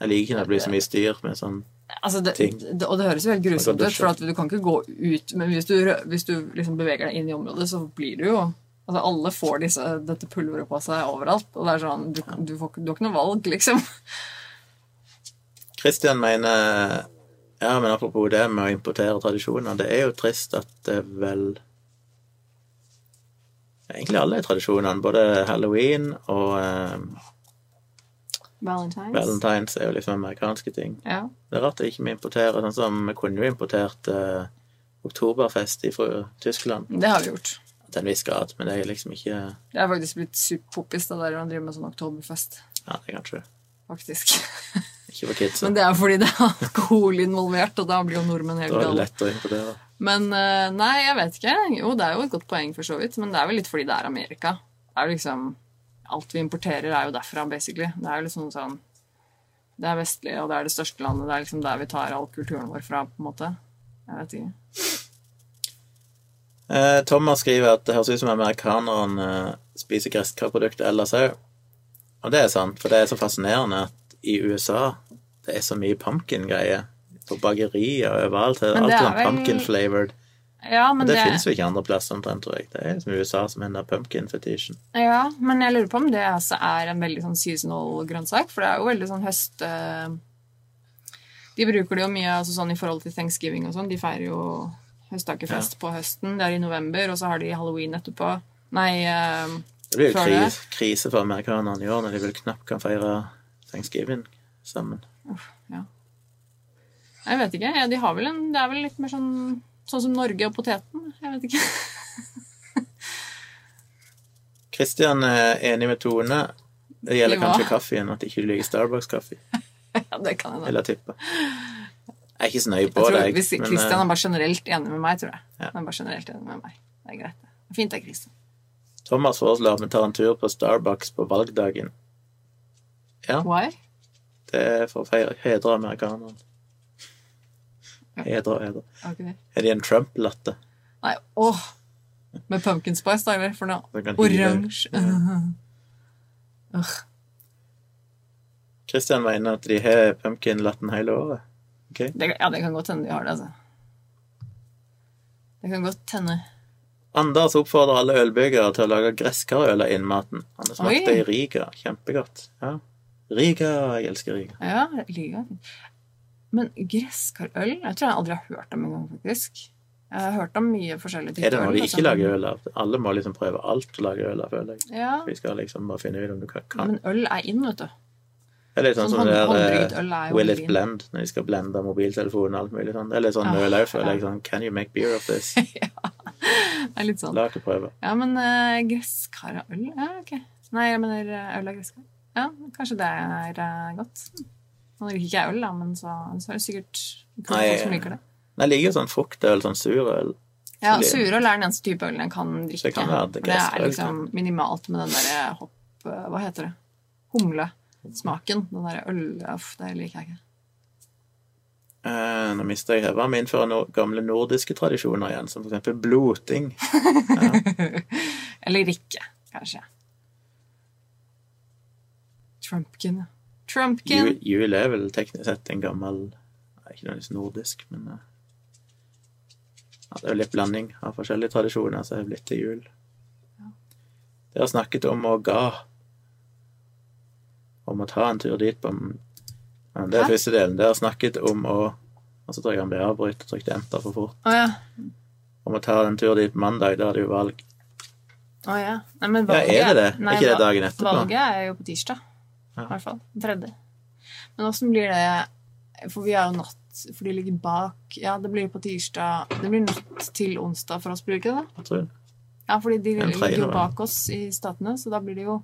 Jeg liker ikke når det blir så mye styr med sånn altså det, det, og det høres jo helt grusomt ut, for du kan ikke gå ut Men hvis du, hvis du liksom beveger deg inn i området, så blir du jo Altså, alle får disse, dette pulveret på seg overalt. Og det er sånn Du, du, får, du har ikke noe valg, liksom. Christian mener Ja, men apropos det med å importere tradisjoner, det er jo trist at det vel Egentlig alle tradisjonene, både halloween og eh, Valentines. valentines, er jo liksom amerikanske ting. Ja. Det er rart at ikke vi importerer sånn som Vi kunne jo importert eh, oktoberfest fra Tyskland Det har vi gjort. til en viss grad, men det er liksom ikke Det er faktisk blitt superpoppis det der å drive med sånn oktoberfest. Ja, det er kanskje Faktisk. <laughs> ikke for kids. Men det er fordi det er alkohol involvert, og da blir jo nordmenn helt Da er det lett å importere. Men eh, nei, jeg vet ikke. Jo, det er jo et godt poeng, for så vidt. Men det er vel litt fordi det er Amerika. Det er jo liksom Alt vi importerer, er jo derfra, basically. Det er jo liksom sånn Det er vestlig, og det er det største landet. Det er liksom der vi tar all kulturen vår fra, på en måte. Jeg vet ikke. Eh, Thomas skriver at det høres ut som amerikanerne eh, spiser gresskarprodukter ellers òg. Og det er sant, for det er så fascinerende at i USA det er så mye pumpkin-greier. På bakerier og overalt. Alt er er sånn vel- pumpkin-flavored. Ja, men Det, det, finnes jo ikke andre plasser omtrent, tror jeg. Det er liksom USA som hender pumpkin-fetisjen. Ja, men jeg lurer på om det altså er en veldig sånn seasonal grønnsak, for det er jo veldig sånn høst... eh, De bruker det jo mye altså sånn i forhold til thanksgiving og sånn. De feirer jo høsttakerfest på høsten. Det er i november, og så har de halloween etterpå. Nei eh, Det blir jo krise, krise for amerikanerne i år når de vel knapt kan feire thanksgiving sammen. Uff, ja. Jeg vet ikke. Ja, de har vel en Det er vel litt mer sånn Sånn som Norge og poteten. Jeg vet ikke. <laughs> Kristian er enig med Tone. Det gjelder hva? kanskje kaffen, at ikke du liker Starbucks-kaffe. <laughs> ja, det kan jeg da. Eller tippe. Jeg er ikke så nøye på det. jeg, hvis eh, er bare generelt enig med meg, tror jeg. Ja. Han er bare generelt enig med meg. Det er greit. det. Fint det, Kristian. Thomas foreslår at vi tar en tur på Starbucks på valgdagen. Ja, Why? det er for å feire hedre amerikanerne. Ja. Hedre og hedre. Ok. Er de en Trump-latte? Nei, åh! Med pumpkin spice, da, eller? For noe oransje <laughs> Ugh. Christian mener at de har pumpkin-latten hele året. Okay. det, Ja, det kan godt hende de har det, altså. Det kan godt hende. Anders oppfordrer alle ølbyggere til å lage gresskarøl av innmaten. Han har smakt det i Riga. Kjempegodt. Ja. Riga, jeg elsker Riga. Ja, det. Men gresskarøl Jeg tror jeg aldri har hørt om engang, faktisk. Jeg har hørt om mye forskjellige Er det når de ikke lager øl av? Alle må liksom prøve alt å lage øl av, føler jeg. Ja, Vi skal liksom bare finne ut om du kan. men øl er inn, vet du. Det er litt sånn Sånn som der eh, øl er Will it blend, når de skal blende mobiltelefonen og alt mulig sånn. Det er litt sånn øl nøl òg, føler ja. jeg. Sånn, Can you make beer of this? <laughs> Det er litt sånn. La dere prøve. Ja, men uh, gresskar og øl? Ja, ok. Nei, jeg mener eh, øl og gresskar. Ja, kanskje det er uh, godt. Nå liker ikke jeg øl, da, men så, så er det sikkert folk som liker det. Jeg liker jo sånn fruktøl, sånn surøl. Ja, surøl er den eneste type øl jeg kan drikke. det kan være det det er liksom minimalt med den derre hopp... Hva heter det? Humlesmaken. Den derre øl... Uff, det liker jeg ikke. Eh, nå mister jeg hodet. Vi innfører no gamle nordiske tradisjoner igjen, som eksempel bloting. <laughs> Eller ikke, kanskje. Trumpkin. Trumpkin. Jul, er vel teknisk sett en gammel Ikke nødvendigvis nordisk, men eh, ja, Det er jo litt blanding av forskjellige tradisjoner som er blitt til jul. Det har snakket om å ga. Om å ta en tur dit på ja, Det er første delen. Det har snakket om å Og så tror jeg han ble avbrutt og trykte enter for fort. Å ja. Om å ta en tur dit mandag, da er det jo valg. Å ja. Nei, men Ja, er det det? Nei, ikke det dagen etterpå? Valget er jo på tirsdag. Ja. I hvert fall. Den tredje. Men åssen blir det For vi er jo natt For de ligger bak Ja, det blir på tirsdag Det blir natt til onsdag for oss, blir det ikke det? Jeg tror det. Ja, fordi de En ligger jo bak oss i statene, så da blir det jo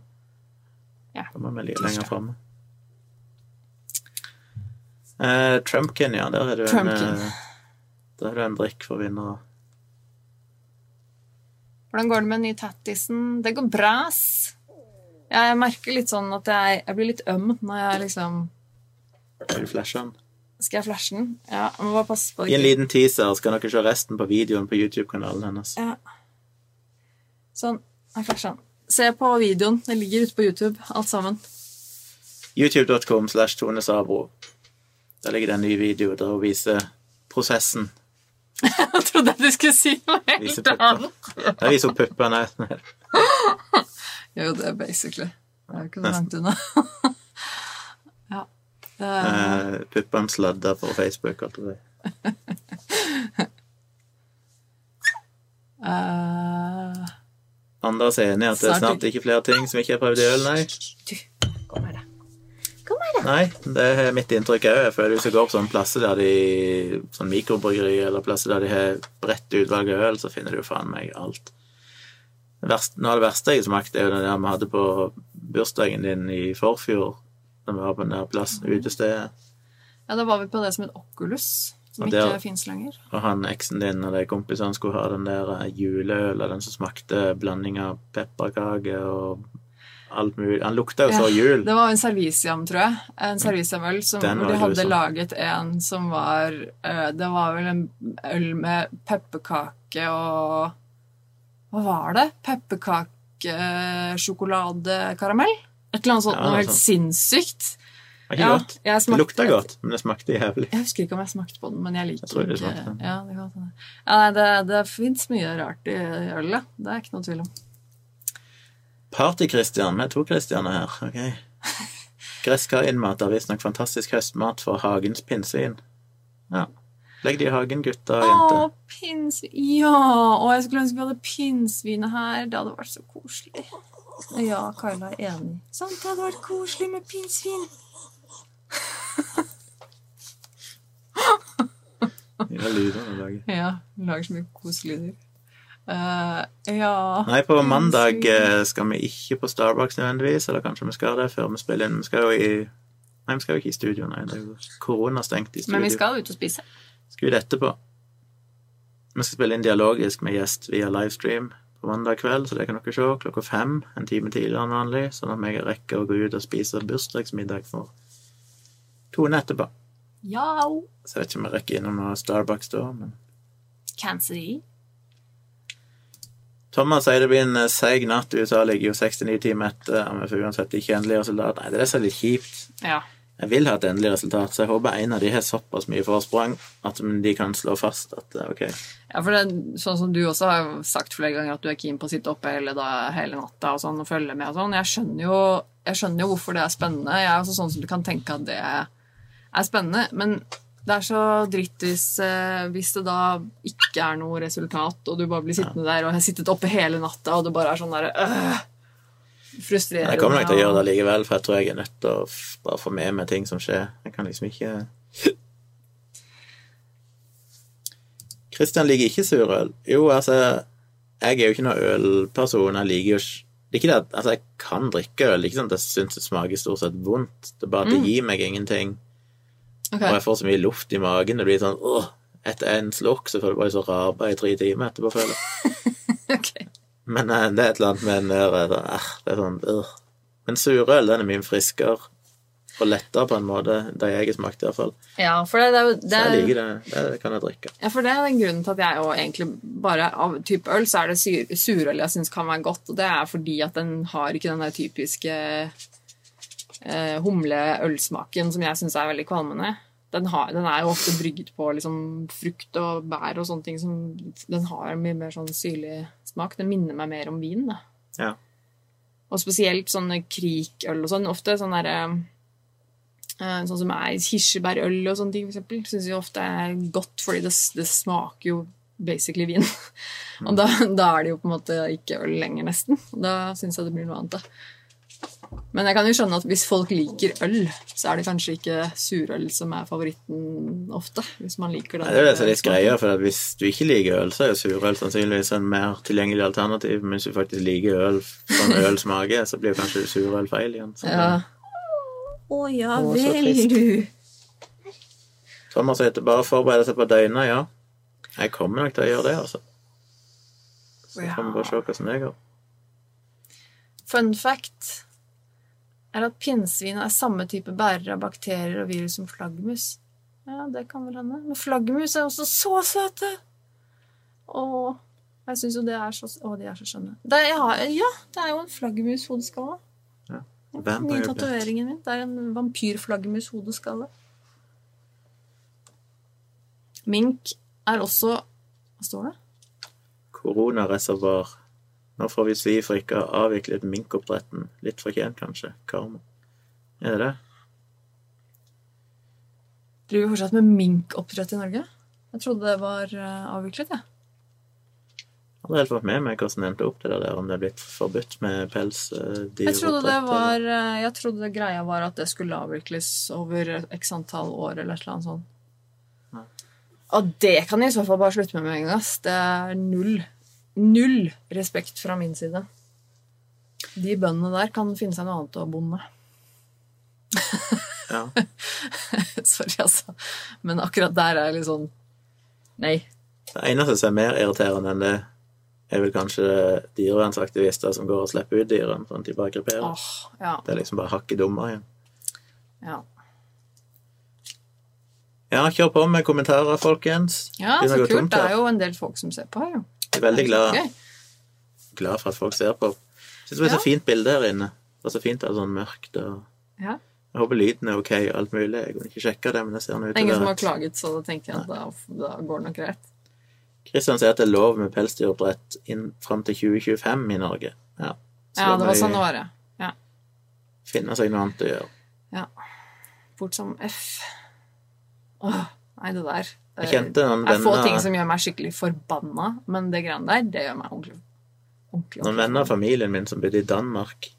Da må vi ligge lenger framme. Eh, Trumpkin, ja. Der er du en, Trumpkin. eh, der er en drikk for vinnere. Hvordan går det med den nye tattisen? Det går bra, ass. Jeg merker litt sånn at jeg, jeg blir litt øm når jeg liksom Skal du flashe den? Skal jeg flashe den? Ja, jeg må bare passe på Gi en liten teaser, skal dere se resten på videoen på YouTube-kanalen hennes. Ja. Sånn. Jeg flasher den. Se på videoen. Det ligger ute på YouTube, alt sammen. YouTube.com slash Tone Sabro. Der ligger det en ny video der hun viser prosessen. <laughs> Jeg trodde du skulle si noe helt annet. Der viser hun puppene. <laughs> <laughs> Jo, det er basically. Det er jo ikke så langt unna. <laughs> ja. Er, Eh, puppene sladder på Facebook. Alt det. der. eh, Anders er enig i at det er Snart snart ikke flere ting som ikke er prøvd i øl, nei. du, kom her, da. Kom her, da. Nei, det er mitt inntrykk òg. Jeg føler hvis jeg går på sånne plasser der de sånn mikrobryggeri eller plasser der de har bredt utvalg av øl, så finner du jo faen meg alt. Verste, noe av det verste jeg smakte, er jo det vi hadde på bursdagen din i forfjor. Da vi var på den der plass, utestedet. Ja, da var vi på det som en Oculus, som der- ikke fins lenger. Og han eksen din og de kompisene skulle ha den der eh, juleøla, den som smakte blanding av pepperkake og alt mulig. Han lukta jo så jul. Det var en servisiam, tror jeg. En servisiamøl som, hvor de hadde laget en som var eh, Det var vel en øl med pepperkake og Hva var det? Pepperkakesjokoladekaramell? Et eller annet sånt. Ja, noe helt sinnssykt. Det var ikke Ja, godt. jeg Det lukta godt, men det smakte jævlig. Jeg husker ikke om jeg smakte på den, men jeg liker Jeg tror ikke. Ja, det, kan ja, nei, det, det fins mye rart i ølet. Det er ikke noe tvil om. Party-Christian. Vi er to Christianer her. ok? Gresskarinnmat er visstnok fantastisk høstmat for hagens pinnsvin. Ja. Legg det i hagen, gutter og Å, jenter. pinnsvin Ja! Og jeg skulle ønske vi hadde pinnsvinet her. Det hadde vært så koselig. Ja, Carla er enig. Sant, det hadde vært koselig med pinnsvin. ja, der lydene å lage. Ja, lager så mye koselyder. Uh, ja Nei, på mandag eh, skal vi ikke på Starbucks nødvendigvis, eller kanskje vi skal det før vi spiller inn. Vi skal jo i Nei, vi skal jo ikke i studio, nei. Det er jo koronastengt i studio. Men vi skal ut og spise. Skal ut etterpå. Vi skal spille inn dialogisk med gjest via livestream på mandag kveld, så det kan dere se klokka fem, en time tidligere enn vanlig, sånn at vi rekker å gå ut og spise bursdagsmiddag for Tone etterpå. Ja! Så jeg vet ikke om jeg rekker innom noe Starbucks da, men Can't see. Thomas sier det blir en eh, seig natt. USA ligger jo 69 timer etter, og vi får uansett ikke endelig resultat. Nei, det er så litt kjipt. Ja. Jeg vil ha et endelig resultat, så jeg håper en av de har såpass mye forsprang at de kan slå fast at det er ok. Ja, for det er sånn som du også har sagt flere ganger, at du er keen på å sitte oppe hele, da, hele natta og sånn, og følge med og sånn. Jeg skjønner, jo, jeg skjønner jo hvorfor det er spennende. Jeg er også sånn som du kan tenke at det er spennende. Men det er så dritt hvis, eh, hvis det da ikke er noe resultat, og du bare blir sittende der og har sittet oppe hele natta, og det bare er sånn derre øh, Frustrerende. Jeg kommer nok til å gjøre det likevel, for jeg tror jeg er nødt til å bare få med meg ting som skjer. Jeg kan liksom ikke <laughs> Kristian liker ikke surøl. Jo, altså, jeg er jo ikke noen ølperson. Jeg liker jo ikke det er ikke det at, altså, Jeg kan drikke øl, ikke sånn at jeg syns det smaker stort sett vondt. Det er bare at det gir meg ingenting. Okay. Og jeg får så mye luft i magen. Det blir sånn åh, Etter en slurk så får du bare så raba i tre timer etterpå, føler jeg. <laughs> Ok. Men eh, det er et eller annet med en der eh, eh, Det er sånn øh. Men surøl, den er mye friskere og lettere på en måte, det jeg har smakt, iallfall. Ja, for det, det er jo det jeg er- liker det. Det kan jeg drikke. Ja, for det er den grunnen til at jeg jo egentlig bare av type øl, så er det sur, surøl jeg syns kan være godt. Og det er fordi at den har ikke den der typiske eh, humleølsmaken som jeg syns er veldig kvalmende. Den, har, den er jo ofte brygget på liksom, frukt og bær og sånne ting. Som, den har mye mer sånn syrlig smak. Den minner meg mer om vin. Da. Ja. Og spesielt sånne krikøl og sånn. Ofte sånn derre eh, Sånn som er kirsebærøl og sånne ting, for eksempel. Syns jeg ofte er godt, fordi det, det smaker jo basically vin. <laughs> og da, da er det jo på en måte ikke øl lenger, nesten. Da syns jeg det blir noe annet, da. Men jeg kan jo skjønne at hvis folk liker øl, så er det kanskje ikke surøl som er favoritten ofte. Hvis man liker Nei, det er det som er litt greia, for at hvis du ikke liker øl, så er jo surøl sannsynligvis en mer tilgjengelig alternativ. Men hvis du faktisk liker øl sånn øl smaker, <laughs> så blir kanskje surøl feil igjen. Å Ja. Å ja oh, vel, du. Thomas heter bare forberede seg på døgnet, ja. Jeg kommer nok til å gjøre det, altså. Så får vi bare se hvordan det går. Fun fact er at pinnsvin er samme type bærere av bakterier og virus som flaggermus. Ja, det kan vel hende. Men flaggermus er også så søte! Åh, jeg syns jo det er så Å, de er så skjønne. Det er, ja, ja, det er jo en flaggermushodeskalle. Ja. Nye tatoveringen min. Det er en vampyrflaggermushodeskalle. Mink er også Hva står det? Koronareservoar. Nå får vi svi for ikke å ha avviklet minkoppdretten. Litt fortjent, kanskje. Karma. Er det det? Driver vi fortsatt med minkoppdrett i Norge? Jeg trodde det var eh, avviklet, jeg. Jeg hadde helt fått med meg hvordan det endte opp, det der, om det er blitt forbudt med pelsdyroppdrett. Jeg trodde det var eh, Jeg trodde greia var at det skulle avvikles over x antall år eller et eller annet sånt. Ja. Og det kan jeg i så fall bare slutte med med en gang. ass. Det er null Null respekt fra min side. De bøndene der kan finne seg noe annet å bonde. Ja. <laughs> Sorry, altså. Men akkurat der er jeg litt sånn Nei. Det eneste som er mer irriterende enn det, er vel kanskje dyrevernsaktivister som går og slipper ut dyrene, sånn at de bare kryperer. Åh, ja. Det er liksom bare hakket dummere igjen. Ja, Ja, kjør på med kommentarer, folkens. ja så kult. Det er jo en del folk som ser på her, jo. Jeg er veldig glad, glad for at folk ser på. Jeg synes det er så fint bilde her inne. Det er så fint det er sånn mørkt. og Ja. Jeg håper lyden er ok og alt mulig. Jeg kunne ikke sjekke det, men det ser nå ut til ingen som har klaget, så da tenker jeg at da, da går det nok greit. Kristian sier at det er lov med pelsdyroppdrett fram til 2025 i Norge. Ja, så Ja, det var sånn det var, ja. ja. finne seg noe annet å gjøre. Ja. Fort som F. Åh, nei, det der. Jeg kjente den vennen Jeg får ting som gjør meg skikkelig forbanna, men det greiene der, det gjør meg ordentlig ordentlig, noen venner av familien min som bodde i Danmark,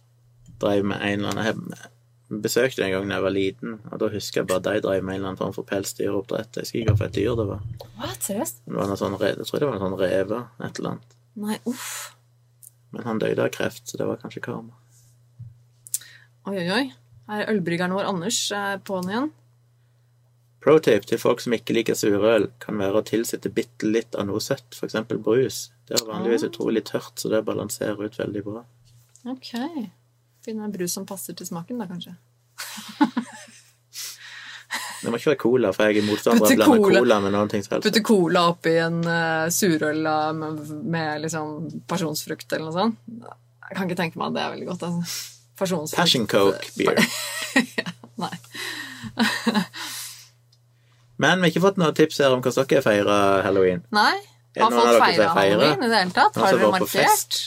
drev med en eller annen Jeg besøkte en gang da jeg var liten, og da husker jeg bare de drev med en eller annen form for pelsdyroppdrett. Jeg husker ikke hva for et dyr det var. What? Seriøst? Det var sånn, jeg tror det var en sånn reve, et eller annet. Nei, uff. Men han døde av kreft, så det var kanskje karma. Oi, oi, oi. Her er ølbryggeren vår Anders på på'n igjen. Pro-tip til folk som ikke liker surøl, kan være å tilsette bitte litt av noe søtt, f.eks. brus. Det er vanligvis Ah. utrolig tørt, så det balanserer ut veldig bra. Ok. Finne en brus som passer til smaken, da, kanskje. <laughs> Det må ikke være cola, for jeg er motstander av å blande cola- cola med noen ting. Putte cola oppi en uh, surøl med, med liksom pasjonsfrukt eller noe sånt. Jeg kan ikke tenke meg at det er veldig godt. Altså. Passion Coke beer. <laughs> Nei. <laughs> Men vi har ikke fått noen tips her om hvordan dere feirer halloween. Nei. Er Har folk feira halloween i det hele tatt? Har dere markert? fest?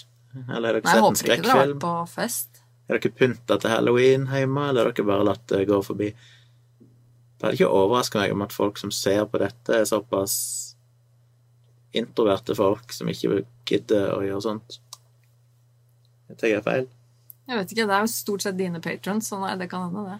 Eller har dere Nei, sett en håper ikke dere har vært på fest. Har dere pynta til halloween hjemme, eller har dere bare latt det gå forbi? Det hadde ikke overraska meg om at folk som ser på dette, er såpass introverte folk som ikke gidder å gjøre sånt. Jeg tenker jeg er feil. Jeg vet ikke, Det er jo stort sett dine patrons, så nei, det kan hende, det.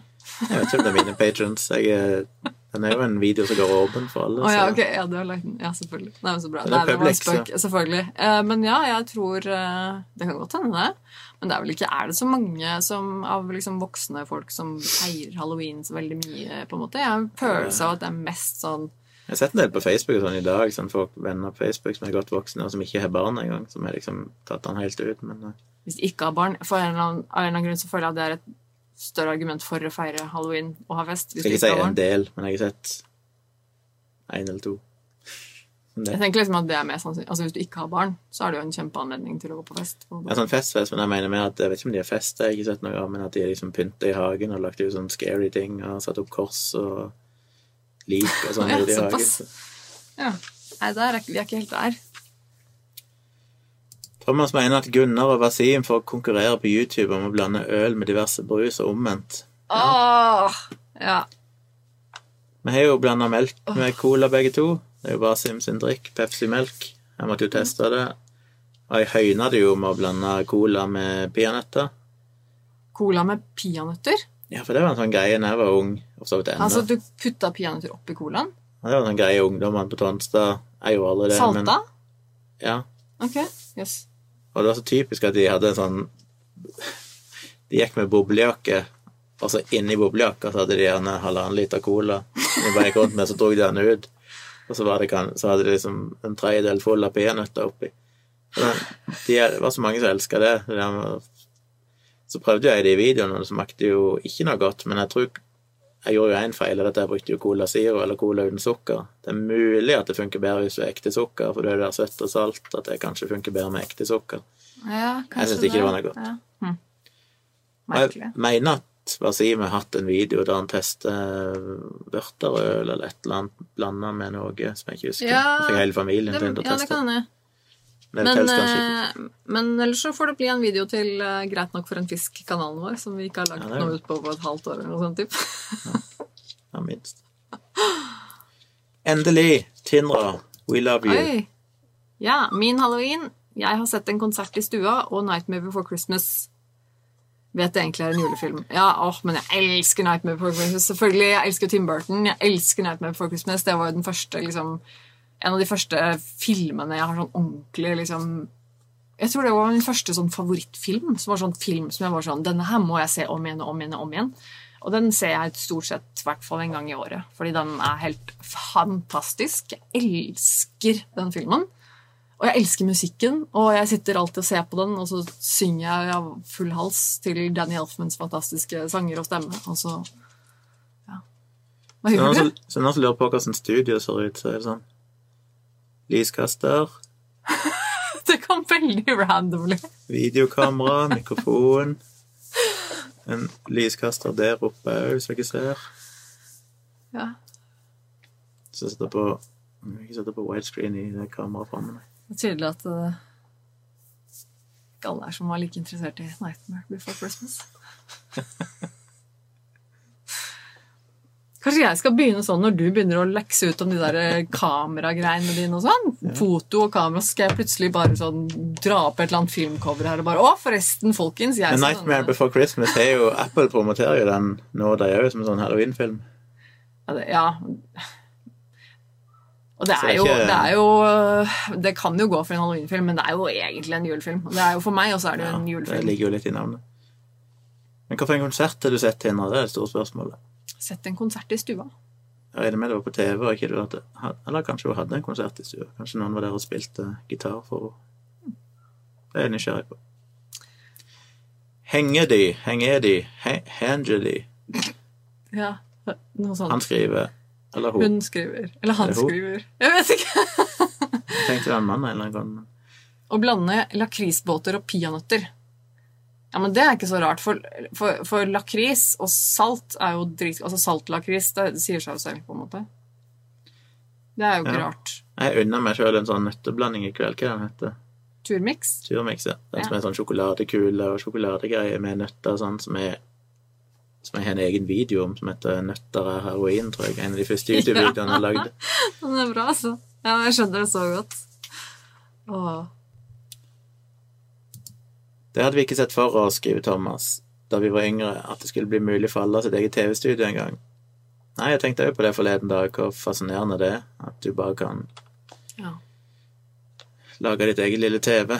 Jeg vet ikke om det er mine patrons. Jeg, er- den er jo en video som går åpen for alle. Oh, ja, så- ok. Ja, du har lagt den. Ja, selvfølgelig. Nei, men så bra. Den er Nei, public, så- Selvfølgelig. Eh, men ja, jeg tror eh, Det kan godt hende, det. Men det er vel ikke Er det så mange som, av liksom voksne folk som feirer halloween så veldig mye, på en måte? Jeg har en følelse av at det er mest sånn Jeg har sett en del på Facebook sånn i dag, sånn folk, venner på Facebook som er godt voksne, og som ikke har barn engang, som har liksom tatt den helt ut. Men eh, Hvis de ikke har barn. For en eller annen, av en eller annen grunn så føler jeg at det er et større argument for å feire halloween og ha fest. Hvis skal ikke si en del, men jeg har sett én eller to. Jeg tenker liksom at det er mer sannsynlig. Altså Hvis du ikke har barn, så er det jo en kjempeanledning til å gå på fest. Ja, sånn festfest, men jeg mener mer at jeg vet ikke om de har fest, jeg har ikke sett noe av, men at de har liksom pynta i hagen og lagt ut sånne scary ting og satt opp kors og lik og sånn <laughs> Ja, i hagen. såpass. Ja. Nei, der er, vi er ikke helt der. Thomas mener at Gunnar og Wasim får konkurrere på YouTube om å blande øl med diverse brus og omvendt. Åh! Ja. Vi har jo blanda melk med cola, begge to. Det er jo Wasim sin drikk, Pepsi-melk. Jeg måtte jo teste det. Og jeg høyna det jo med å blande cola med peanøtter. Cola med peanøtter? Ja, for det var en sånn greie da jeg var ung. Og så vidt. Altså du putta peanøtter oppi colaen? Ja, Det var en sånn greie ungdommene på Tonstad. Jeg gjorde aldri det. Salta? Men, ja. Ok, yes. Og det var så typisk at de hadde en sånn De gikk med boblejakke, og så inni boblejakka så hadde de gjerne halvannen liter cola. De bare gikk rundt med, så dro de den ut. Og så, det, så hadde de liksom en tredjedel full av peanøtter oppi. De, det var så mange som elska det. det så prøvde jeg det i videoen, og det smakte jo ikke noe godt. Men jeg tror jeg gjorde jo én feil, og dette jeg brukte jo Cola Zero eller Cola uten sukker. Det er mulig at det funker bedre hvis du er ekte sukker, for det er jo der søtt og salt at det kanskje funker bedre med ekte sukker. Ja, Jeg synes ikke det var noe godt. Ja. Hm. Jeg mener at Wasim har hatt en video der han tester vørterøl eller et eller annet blanda med noe som jeg ikke husker. Ja, fikk hele familien Det, til å ja, det kan hende. Men, ikke. eh, men ellers så får det bli en video til uh, Greit nok for en fisk-kanalen vår, som vi ikke har lagt Ja, noe ut på på et halvt år eller noe sånt. Typ. Ja, minst. Endelig! Tindra, we love you. Oi! Ja, min halloween. Jeg har sett en konsert i stua og Nightmare Before Christmas. Vet det egentlig er en julefilm. Ja, åh, men jeg elsker Nightmare Before Christmas. Selvfølgelig, Jeg elsker Tim Burton. Jeg elsker Nightmare Before Christmas. Det var jo den første, liksom, en av de første filmene jeg har sånn ordentlig liksom Jeg tror det var min første sånn favorittfilm. Som var sånn film som jeg var sånn Denne her må jeg se om igjen og om igjen og om igjen. Og den ser jeg stort sett hvert fall en gang i året. Fordi den er helt fantastisk. Jeg elsker den filmen. Og jeg elsker musikken, og jeg sitter alltid og ser på den, og så synger jeg av full hals til Danny Elfmans fantastiske sanger og stemme, og så Ja. Hva gjør noen du? så som lurer på hvordan studioet ser ut, så er det sånn Lyskaster, <laughs> Det kom veldig randomly. videokamera, <laughs> mikrofon En lyskaster der oppe òg, hvis dere ser. Ja. Så jeg setter på Jeg sette på widescreen i det kameraet framme. Det er tydelig at uh, ikke alle er som var like interessert i Nightmare Before Christmas. <laughs> Kanskje jeg skal begynne sånn når du begynner å lekse ut om de der eh, kameragreiene dine og sånn. Foto og kamera, så skal jeg plutselig bare sånn dra opp et eller annet filmcover her og bare Å, forresten, folkens, jeg Men Nightmare sånn, Before Christmas er jo Apple promoterer jo den nå, de òg, som en sånn halloween-film. Ja, det, ja. Og det Så det er, er jo, det er jo Det kan jo gå for en halloweenfilm, men det er jo egentlig en julefilm. Det er jo For meg også er det jo Ja, en det ligger jo litt i navnet. Men hvilken konsert har du sett nå? Det er det store spørsmålet. Sett en konsert i stua. Jeg regner med det var på TV, og ikke du hadde, eller kanskje hun hadde en konsert i stua. Kanskje noen var der og spilte gitar for henne. Det er jeg nysgjerrig på. Henger de, henger de, he- henger de. Ja, noe sånt. Han skriver, eller hun. Hun skriver. Eller han er skriver. Jeg vet ikke. Jeg tenkte det var en mann en eller annen gang. Å blande lakrisbåter og peanøtter. Ja, men det er ikke så rart, for, for, for lakris og salt er jo drit... Altså saltlakris, det sier seg jo selv, på en måte. Det er jo ikke Ja. rart. Jeg unner meg sjøl en sånn nøtteblanding i kveld. Hva den heter Turmix? Turmix, ja. Den Ja. som er sånn sjokoladekule og sjokoladegreier med nøtter og sånn, som er som jeg har en egen video om, som heter 'Nøtter er heroin', tror jeg. En av de første <laughs> YouTube-videoene jeg lagde. Den er bra, altså. Ja, jeg skjønner det så godt. Åh. Det hadde vi ikke sett for oss, skriver Thomas, da vi var yngre, at det skulle bli mulig for alle å ha sitt eget TV-studio en gang. Nei, jeg tenkte òg på det forleden dag, hvor fascinerende det er. At du bare kan Ja. lage ditt eget lille TV.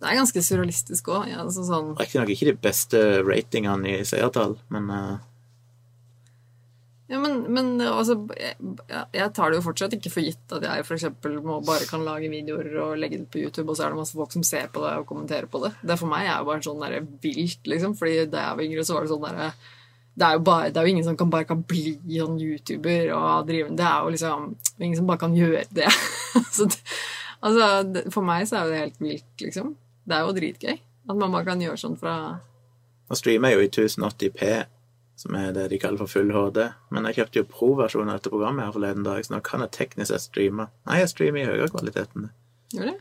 Det er ganske surrealistisk òg. Ja, altså sånn Riktignok ikke de beste ratingene i seertall, men eh, Ja, men, men altså jeg, tar det jo fortsatt ikke for gitt at jeg for må bare kan lage videoer og legge det på YouTube, og så er det masse folk som ser på det og kommenterer på det. Det for meg er jo bare sånn der vilt, liksom. Fordi da jeg var yngre, så var det sånn derre det er, det er jo ingen som kan bare kan bli sånn YouTuber og drive Det er jo liksom ingen som bare kan gjøre det. <laughs> så det, altså, det, for meg så er det helt vilt, liksom. Det er jo dritgøy. At man bare kan gjøre sånn fra Man streamer jo i 1080P, som er det de kaller for full HD. Men jeg kjøpte jo pro-versjonen av dette programmet her forleden dag, så nå kan jeg teknisk sett streame. Nei, jeg streamer i høyere kvalitet enn det. Gjør det?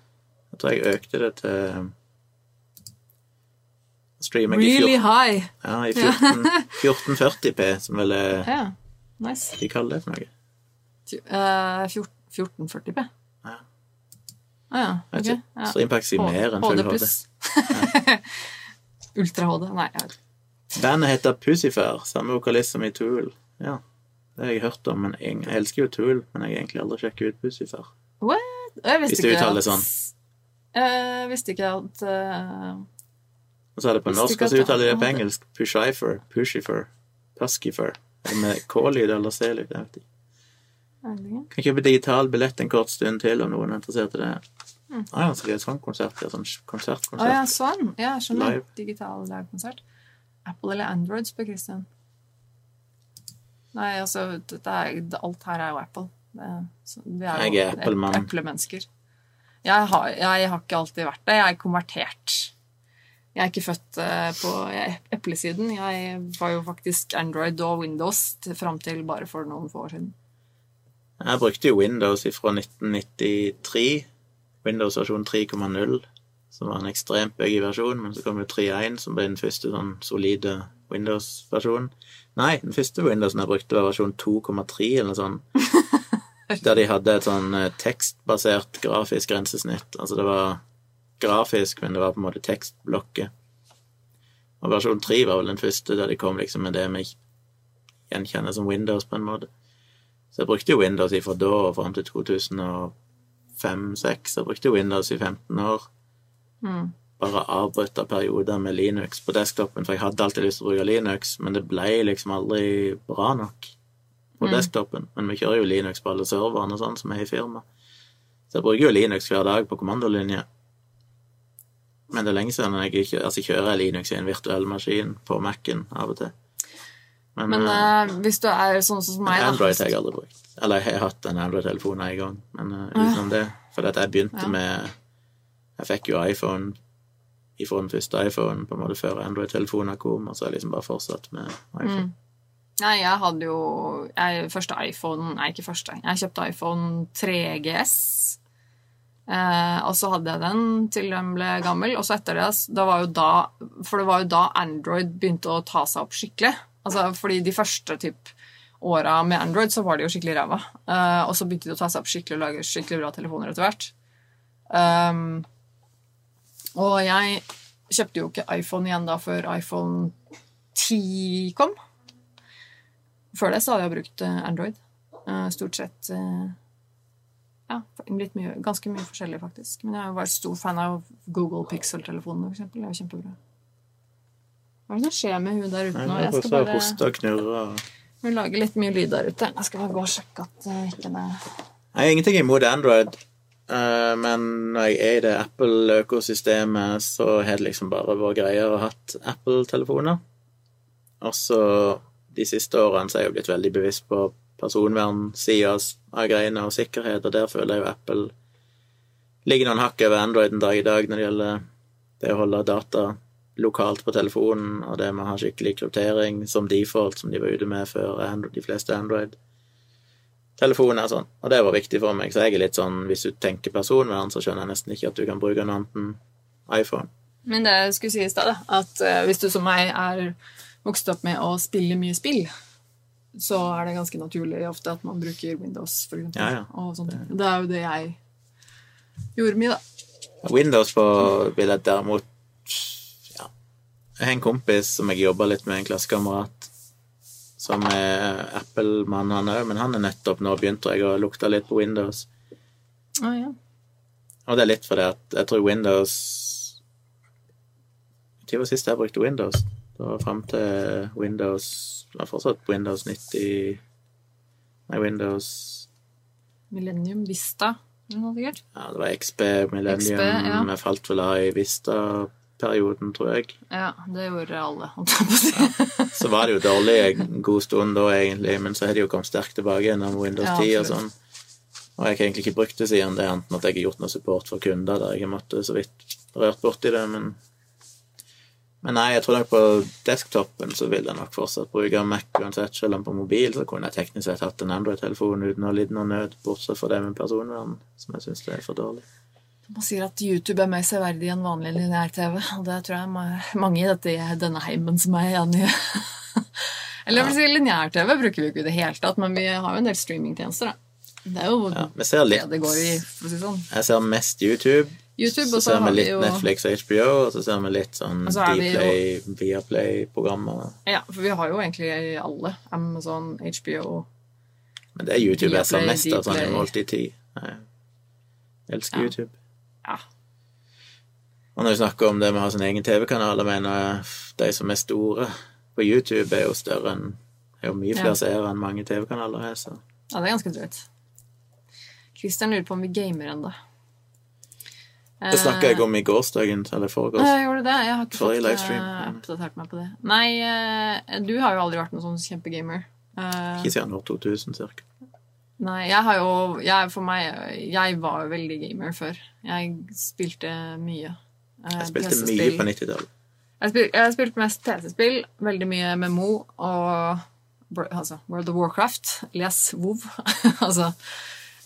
Jeg tror jeg økte det til Streaming really i 14, high. ja, i 14, 1440P, <laughs> som vel er Ja. Nice. de kaller det for noe. Uh, 1440p. Ja. Ah, ja. Okay. ok. Så ikke. Ja. I mer enn full HD. pluss. <laughs> Ultra HD. Nei, jeg vet ikke. Bandet heter Pussyfair, samme vokalist som i Tool. Ja, det har jeg hørt om, men jeg, elsker jo Tool, men jeg har egentlig aldri sjekket ut Pussyfair. What? Jeg visste Hvis du ikke uttaler at- det sånn. Jeg visste ikke at uh... Og så er det på norsk, og så uttaler de det på engelsk. Pushifer, Pushifer, Puskifer. Er Med K-lyd eller C-lyd, jeg vet ikke. Kan kjøpe digital billett en kort stund til om noen er interessert i det. Mm. Ah, ja, så det er sånn konsert, ja, sånn konsertkonsert. Konsert. Ah, ja, sånn. Ja, skjønner. Live. Digital livekonsert. Apple eller Android, spør Christian. Nei, altså, er, alt her er jo Apple. Det, vi er jo Jeg er Apple-mann. eplemennesker. Jeg har, jeg har ikke alltid vært det. Jeg er konvertert. Jeg er ikke født eh, på eplesiden. Jeg var jo faktisk Android og Windows til, fram til bare for noen få år siden. Jeg brukte jo Windows fra 1993. Windows versjon 3,0, som var en ekstremt buggy versjon, men så kom jo 3.1, som ble den første sånn solide Windows-versjonen. Nei, den første Windowsen jeg brukte, var versjon 2,3 eller noe sånt. <laughs> Der de hadde et sånn eh, tekstbasert grafisk grensesnitt. Altså det var grafisk, men det var på en måte tekstblokker. Og versjon 3 var vel den første der de kom liksom med det vi gjenkjenner som Windows, på en måte. Så jeg brukte jo Windows fra da og fram til 2005-2006. Jeg brukte Windows i 15 år. Mm. Bare avbrøt perioder med Linux på desktopen, for jeg hadde alltid lyst til å bruke Linux, men det ble liksom aldri bra nok på Mm. desktopen. Men vi kjører jo Linux på alle serverne og sånn som er i firma. Så jeg bruker jo Linux hver dag på kommandolinje. Men det er lenge siden jeg ikke Altså, kjører Linux i en virtuell maskin på Mac-en av og til. Men, Men eh, hvis du er sånn som meg, Android har jeg aldri brukt. Eller jeg har hatt en Android-telefon en gang, men uh, utenom det. For jeg begynte Ja. med Jeg fikk jo iPhone ifra den første iPhone på en måte før Android-telefoner kom, og så har jeg liksom bare fortsatt med iPhone. Mm. Nei, jeg hadde jo jeg, Første iPhone Nei, ikke første. Jeg kjøpte iPhone 3GS. Eh, og så hadde jeg den til den ble gammel. Og så etter det da var jo da, For det var jo da Android begynte å ta seg opp skikkelig. Altså, fordi de første typ, åra med Android så var de jo skikkelig ræva. Eh, og så begynte de å ta seg opp skikkelig og lage skikkelig bra telefoner etter hvert. Um, og jeg kjøpte jo ikke iPhone igjen da før iPhone 10 kom. Før det så hadde jeg brukt eh, Android. Eh, Stort sett eh, Ja, litt mye, ganske mye forskjellig, faktisk. Men jeg var stor fan av Google Pixel-telefonene, eksempel. Det er kjempebra. Hva er det som skjer med hun der ute nå? jeg skal bare hoste og knurre. Hun lager litt mye lyd der ute. Jeg skal bare gå og sjekke at ikke det har ingenting imot Android, men når jeg er i det Apple-økosystemet, så har det liksom bare vært greiere å ha Apple-telefoner. Og så de siste årene så er jeg jo blitt veldig bevisst på personvernsida av greiene og sikkerhet, og der føler jeg jo Apple ligger noen hakk over Android en dag i dag når det gjelder det å holde data lokalt på telefonen, og det med å ha skikkelig kryptering som default, som de var ute med før de fleste Android telefoner og sånn. Og det var viktig for meg, så jeg er litt sånn hvis du tenker personvern, så skjønner jeg nesten ikke at du kan bruke noe annet enn iPhone. Men det jeg skulle si i stad, da, at eh, hvis du som meg er vokst opp med å spille mye spill, så er det ganske naturlig ofte at man bruker Windows, for eksempel. Ja, ja. Og sånt. Det er jo det jeg gjorde mye, da. Windows på vil derimot Ja. Jeg har en kompis som jeg jobber litt med, en klassekamerat, som er Apple-mann, han òg, men han er nettopp nå begynt jeg å lukte litt på Windows. Oh, ja. Og det er litt fordi at jeg tror Windows Når var sist jeg brukte Windows? Det var fram til Windows Det var fortsatt Windows 90 Nei, Windows Millennium Vista, eller noe sikkert. Ja, det var XB, Millennium XP, ja. Jeg falt vel av i Vista-perioden, tror jeg. Ja, det gjorde alle, holdt jeg på å si. Så var det jo dårlig en god stund da, egentlig, men så har de jo kommet sterkt tilbake gjennom Windows Ja, 10 og sånn. Og jeg har egentlig ikke brukt det siden det, enten at jeg har gjort noe support for kunder der jeg har måttet så vidt rørt borti det, men Men nei, jeg tror nok på desktopen så vil jeg nok fortsatt bruke Mac uansett, selv om på mobil så kunne jeg teknisk sett hatt en Android-telefon uten å ha lidd noe nød, bortsett fra det med personvern, som jeg syns er for dårlig. Man sier at YouTube er mer severdig enn vanlig lineær-TV, og det tror jeg mange i dette, denne heimen som er enig i. <laughs> Eller vil si lineær-TV bruker vi ikke i det hele tatt, men vi har jo en del streamingtjenester. Det er jo Ja, det det går i, for å si sånn. Jeg ser mest YouTube, YouTube, Så ser vi litt vi jo Netflix og HBO, og så ser vi litt sånn jo- Dplay, Viaplay-programmer. Ja, for vi har jo egentlig alle. Amazon, HBO Men det er YouTube jeg ser mest av sånn i målt. Jeg elsker Ja. YouTube. Ja. Og når vi snakker om det med å ha sin egen TV-kanal, jeg mener de som er store på YouTube, er jo større enn er jo mye flere Ja. seere enn mange TV-kanaler har. Så. ja, det er ganske drøyt. Christian lurer på om vi gamer ennå. Det snakka jeg om i gårsdagen, eller foregårs. Jeg gjorde det. Jeg har ikke Forrige livestream. eh, oppdatert meg på det. Nei, eh, du har jo aldri vært noen sånn kjempegamer. Eh, Ikke siden år 2000, cirka. Nei, jeg har jo jeg, For meg Jeg var jo veldig gamer før. Jeg spilte mye. eh, Jeg spilte mye på 90-tallet. Jeg, spil, jeg har spilt mest PC-spill, veldig mye MMO og altså, World of Warcraft. Les WoW. <laughs> altså.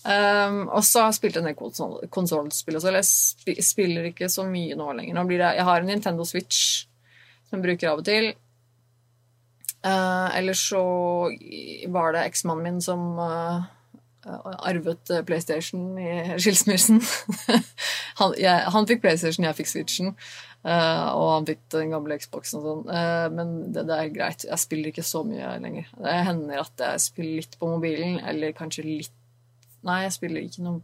Um, og så har jeg spilt en del konsollspill også. Eller jeg spi, spiller ikke så mye nå lenger. Nå blir det, jeg har en Nintendo Switch som jeg bruker av og til. Uh, Ellers så var det eksmannen min som uh, arvet eh, PlayStation i skilsmissen. <laughs> han, jeg, han fikk PlayStation, jeg fikk Switchen. Uh, og han fikk den gamle Xboxen og sånn. Uh, men det, det er greit. Jeg spiller ikke så mye lenger. Det hender at jeg spiller litt på mobilen, eller kanskje litt Nei, jeg spiller ikke noe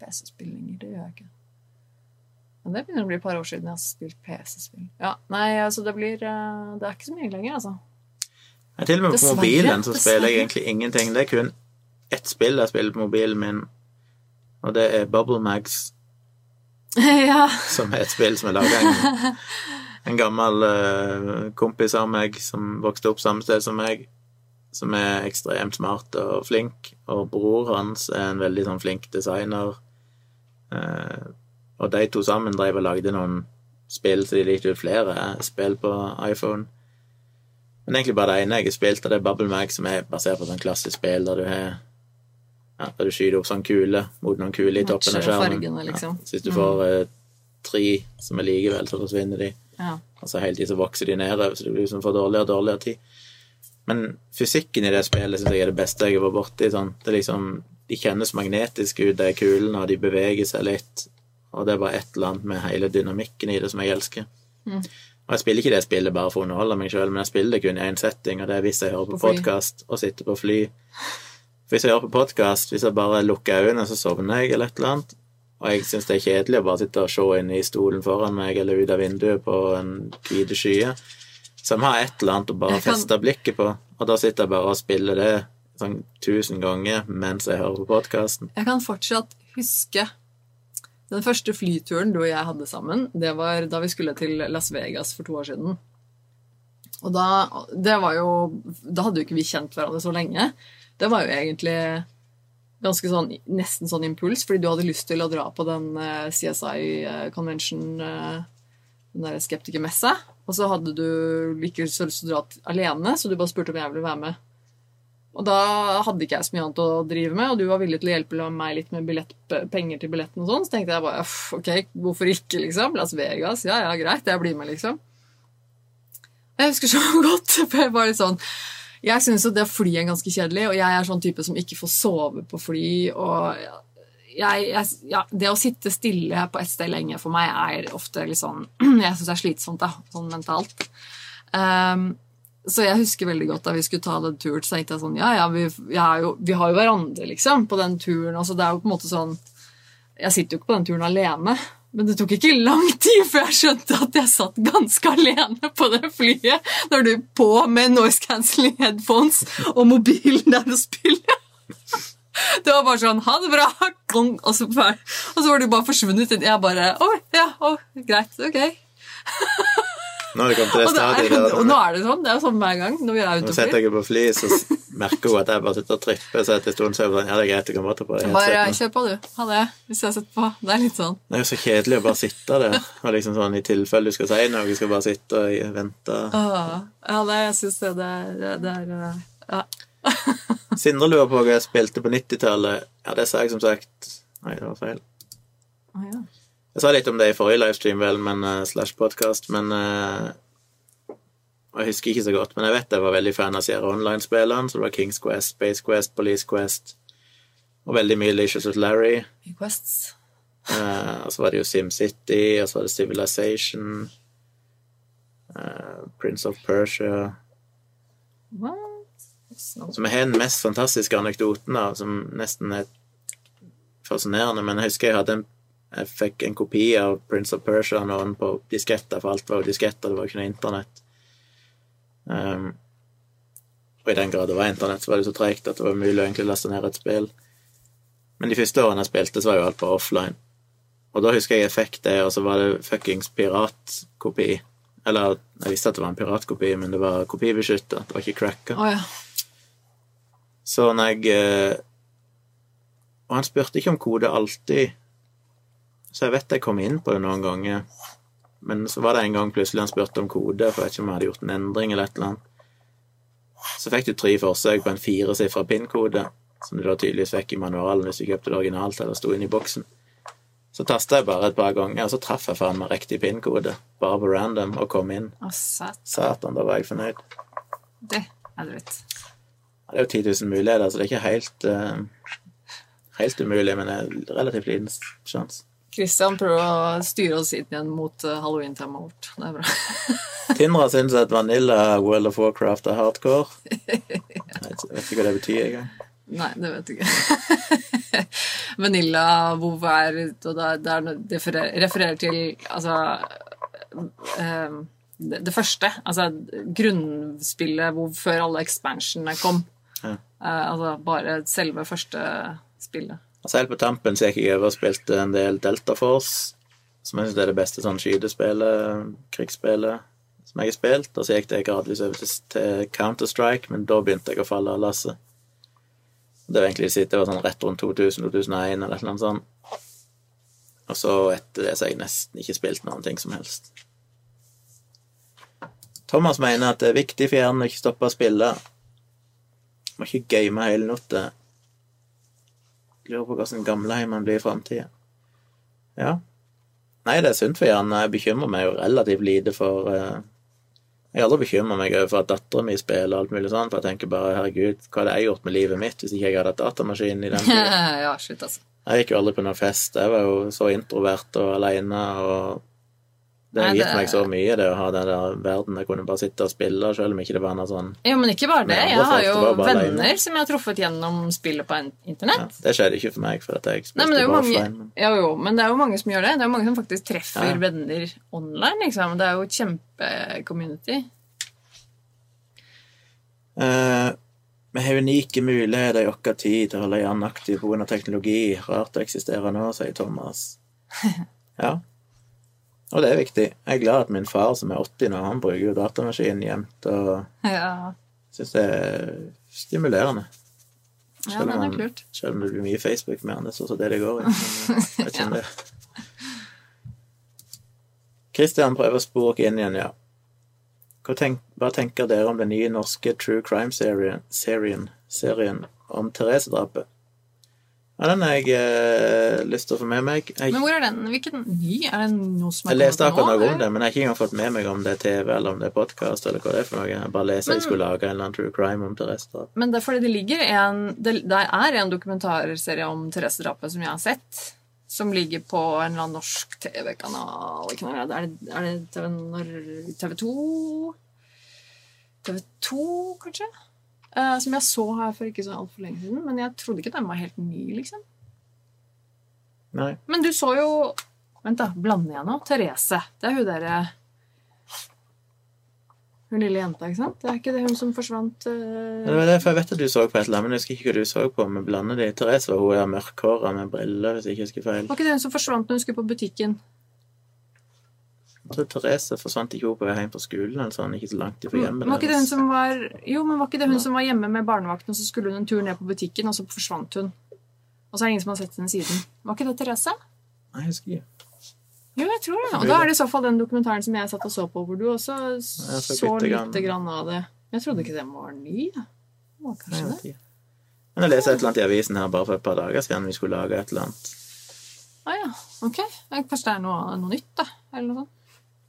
PC-spill lenger. Det gjør jeg ikke. Men det begynner å bli et par år siden jeg har spilt PC-spill. Ja, nei, altså det blir uh, Det er ikke så mye lenger, altså. Jeg, til og med på mobilen så spiller jeg egentlig ingenting. Det er kun ett spill jeg spiller på mobilen min, og det er Bubble Mags, <laughs> ja. som er et spill som er laga en, en gammel uh, kompis av meg som vokste opp samme sted som meg, som er ekstremt smart og flink, og bror hans er en veldig sånn flink designer. Uh, og de to sammen drev og lagde noen spill, så de likte ut flere spill på iPhone. Men egentlig bare det ene jeg har spilt, og det er Bubble Mag, som er basert på sånn klassisk spill der du har ja, der du skyter opp sånn kule mot noen kule i toppen av skjermen. fargene, liksom. Ja, så hvis du får eh, tre som er like vel, så forsvinner de. ja. Så hele tiden så vokser de nedover, så det blir liksom for dårligere og dårligere tid. Men fysikken i det spillet syns jeg er det beste jeg har vært borti. Sånn. Det er liksom, de kjennes magnetiske ut, de kulene, og de beveger seg litt. Og det er bare et eller annet med hele dynamikken i det som jeg elsker. Mm. Og jeg spiller ikke det spillet bare for å underholde meg sjøl, men jeg spiller det kun i én setting, og det er hvis jeg hører på, På podkast og sitter på fly. Hvis jeg hører på podkast, hvis jeg bare lukker øynene, så sovner jeg eller et eller annet. Og jeg syns det er kjedelig å bare sitte og se inn i stolen foran meg eller ut av vinduet på en hvite skye. Så jeg må ha et eller annet å bare kan- feste blikket på, og da sitter jeg bare og spiller det sånn tusen ganger mens jeg hører på podkasten. Jeg kan fortsatt huske den første flyturen du og jeg hadde sammen. Det var da vi skulle til Las Vegas for to år siden. Og da, det var jo, da hadde jo ikke vi kjent hverandre så lenge. Det var jo egentlig ganske sånn, nesten sånn impuls, fordi du hadde lyst til å dra på den eh, CSI Convention, eh, den der skeptikermessa. Og så hadde du ikke så lyst til å dra alene, så du bare spurte om jeg ville være med. Og da hadde ikke jeg så mye annet å drive med, og du var villig til å hjelpe meg litt med billett, penger til billetten og sånn. Så tenkte jeg bare ok, hvorfor ikke, liksom? Las Vegas, ja ja, greit, jeg blir med, liksom. Jeg husker så <laughs> godt, for jeg var litt sånn Jeg syns jo det å fly er ganske kjedelig, og jeg er sånn type som ikke får sove på fly, jeg, jeg, ja, det å sitte stille på et sted lenge for meg er ofte litt sånn <clears throat> Jeg syns det er slitsomt, da, sånn mentalt. Um, så jeg husker veldig godt da vi skulle ta den turen, så tenkte jeg sånn Ja, ja, vi, jo, vi har jo hverandre, liksom, på den turen. Altså, det er jo på en måte sånn Jeg sitter jo ikke på den turen alene. Men det tok ikke lang tid før jeg skjønte at jeg satt ganske alene på det flyet. Når du er på med noise cancelling headphones og mobilen der og spiller. Det var bare sånn Ha det bra! Og så, og så var du bare forsvunnet. Jeg bare Å, ja, å, greit. Ok. Nå er det kommet til det stadiet der og nå er det sånn. Det er sånn hver gang når vi er ute og setter flyr. jeg på fly, så merker hun at jeg bare sitter og tripper. Så etter en stund så er hun sånn Ja, det er greit, du kan bare ta på deg Bare kjør på, du. Ha det. Hvis jeg setter på. Det er litt sånn. Det er jo så kjedelig å bare sitte der. Og liksom sånn, I tilfelle du skal si noe, du skal bare sitte og vente. Ja, det, jeg syns det, det det er ja. <laughs> Sindre lurer på hva jeg spilte på 90-tallet. Ja, det sa jeg som sagt Nei, det var feil. Å, ja. Jeg sa litt om det i forrige livestream, vel, men eh, slash podcast, men eh, Jeg husker ikke så godt, men jeg vet jeg var veldig fan av Sierra Online-spillene. Så det var Kings Quest, Space Quest, Police Quest og veldig mye Licious with Larry. Quests. Eh, og så var det jo SimCity, og så var det Civilization. Prince of Persia. What? Sånn. Så har den mest fantastiske anekdoten av, som nesten er fascinerende. Men jeg husker jeg hadde en jeg fikk en kopi av Prince of Persia noen på disketter, for alt var jo disketter, det var jo ikke noe internett. Um, og i den grad det var internett, så var det så tregt at det var umulig å egentlig laste ned et spill. Men de første årene jeg spilte, så var jo alt på offline. Og da husker jeg jeg fikk det, og så var det fuckings piratkopi. Eller jeg visste at det var en piratkopi, men det var kopibeskytta. Det var ikke cracka. Oh, ja. Så når jeg eh, Og han spurte ikke om kode alltid, så jeg vet jeg kom inn på det noen ganger. Men så var det en gang plutselig han spurte om kode, for jeg vet ikke om jeg hadde gjort en endring eller et eller annet. Så fikk du tre forsøk på en firesifra PIN-kode, som du da tydeligvis fikk i manualen hvis du kjøpte det originalt eller sto inne i boksen. Så tasta jeg bare et par ganger, og så traff jeg faen meg riktig PIN-kode, bare på random, og kom inn. Å, satan. Satan, da var jeg fornøyd. Det er drøyt. Ja, Det er jo 10 000 muligheter, så det er ikke helt, uh, helt umulig, men det er relativt liten sjanse. Christian prøver å styre oss inn igjen mot eh, halloween-temaet vårt. Det er bra. <laughs> Tindra syns at Vanilla World of Warcraft er hardcore. <laughs> Jeg vet ikke hva det betyr engang. Nei, det vet du ikke. <laughs> Vanilla WoW er og det, det, er, refererer- til altså eh, det, det første. Altså grunnspillet WoW før alle expansionene kom. Ja. Eh, altså bare selve første spillet. Altså Helt på tampen så gikk jeg over og spilte en del Delta Force, som jeg syns er det beste sånn skytespillet, krigsspillet, som jeg har spilt. Og så gikk det gradvis over til Counter-Strike, men da begynte jeg å falle av lasset. Det var egentlig det var sånn rett rundt 2000-2001 eller noe sånt. Og så etter det så har jeg nesten ikke spilt noen ting som helst. Thomas mener at det er viktig for hjernen å ikke stoppe å spille. Må ikke game hele natta. Lurer på hvordan gamleheim man blir i framtida. Ja. Nei, det er sunt for hjernen. Jeg bekymrer meg jo relativt lite for uh, Jeg aldri bekymra meg over at dattera mi spiller og alt mulig sånn, for jeg tenker bare herregud, hva hadde jeg gjort med livet mitt hvis ikke jeg hadde hatt datamaskin i den tida? <laughs> ja, slutt, altså. Jeg gikk jo aldri på noen fest. Jeg var jo så introvert og aleine, og det har gitt meg så mye, det å ha den der verden jeg kunne bare sitte og spille, selv om ikke det var noe sånn Jo, men ikke bare det. Jeg har jo venner som jeg har truffet gjennom spillet på internett. ja. Det skjedde ikke for meg, for at jeg Nei, spilte men det jo bare mange, offline. Men... jo, men det er jo mange som gjør det. Det er jo mange som faktisk treffer Ja. venner online. liksom. Det er jo et kjempe-community. Eh, vi har unike muligheter i vår tid til å holde hjernen aktiv pga. teknologi. Rart det eksisterer nå, sier Thomas. <laughs> Ja. Og det er viktig. Jeg er glad at min far, som er 80 nå, han bruker jo datamaskinen jevnt, og Ja, syns det er stimulerende. ja er om, nok lurt. selv om det blir mye Facebook mer enn det, sånn som det det går i. Eh, jeg kjenner <laughs> det. Christian prøver å spore oss inn igjen, ja. Hva, tenk, hva tenker dere om den nye norske True Crime-serien serien, serien om Therese-drapet? Ja, den har jeg eh, lyst til å få med meg. Jeg, Men hvor er den? Hvilken ny? Er det noe som er jeg leste akkurat noe om det, men jeg har ikke engang fått med meg om det er TV eller om det er podkast eller hva det er for noe. Jeg bare leser Men- jeg skulle lage en eller annen True Crime om Therese-drapet. Men det er fordi det ligger en Det, det er en dokumentarserie om Therese-drapet som jeg har sett. Som ligger på en eller annen norsk TV-kanal. Er det, er det TV, TV 2? TV 2, kanskje? Eh, som jeg så her for ikke så altfor lenge siden. Men jeg trodde ikke den var helt ny, liksom. Nei. Men du så jo Vent, da. Blander jeg nå? Therese. Det er hun derre Hun lille jenta, ikke sant? Det er ikke det hun som forsvant uh... Det var det, for jeg vet at du så på et eller annet, men jeg husker ikke hva du så på. Men blander de. Therese var hun mørkhåra med briller, hvis jeg ikke husker feil. Var ikke det hun som forsvant når hun skulle på butikken? Jeg tror Therese forsvant ikke hun på vei hjem fra skolen, eller sånn, ikke så langt fra hjemmet. Var ikke det hun som var Jo, men var ikke det hun som var hjemme med barnevakten, og så skulle hun en tur ned på butikken, og så forsvant hun? Og så er det ingen som har sett henne siden. Var ikke det Therese? Nei, jeg husker ikke. Jo, jeg tror det. Og da er det i så fall den dokumentaren som jeg satt og så på, hvor du også så så lite grann av det. Jeg trodde ikke den var ny. Det var kanskje det. Men jeg leste et eller annet i avisen her bare for et par dager siden vi skulle lage et eller annet. Ah, ja. Ok. Kanskje det er noe, noe nytt, da? Eller noe sånt.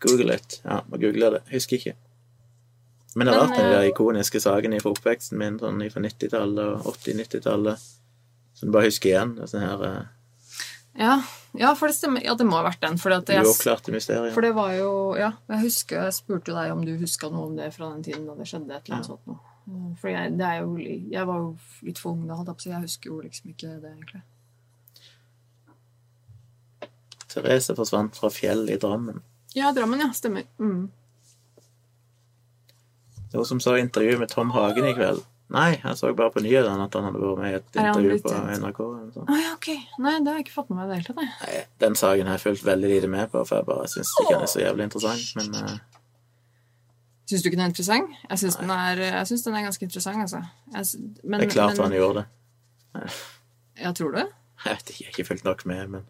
Google it. Ja, må google det. Husker ikke. Men det er vært rart med der eh, ikoniske sakene fra oppveksten min, sånn fra 90-tallet og 80-90-tallet, som du bare husker igjen. Sånn her eh, Ja, ja, for det stemmer. Ja, det må ha vært den. For at jeg, For det var jo Ja, jeg husker jeg spurte deg om du huska noe om det fra den tiden da det skjedde et eller annet sånt noe. Eh, For jeg, det er jo, jeg var jo litt for ung da, holdt jeg på å si. Jeg husker jo liksom ikke det, egentlig. Therese forsvant fra fjell i Drammen. Ja, Drammen, ja. Stemmer. Mm. Det var som sa intervju med Tom Hagen i kveld. Nei, jeg så bare på nyhetene at han hadde vært med i et Er intervju på NRK. Eller sånt. Ja, ok. Nei, det har jeg ikke fått med meg i det hele tatt. Nei, den saken har jeg fulgt veldig lite med på, for jeg bare syns ikke den er så jævlig interessant. Men uh... Syns du ikke den er interessant? Jeg syns den, synes den er ganske interessant, altså. Jeg, men, det er klart men, han gjorde det. Ja, tror du? Jeg vet ikke, jeg har ikke fulgt nok med, men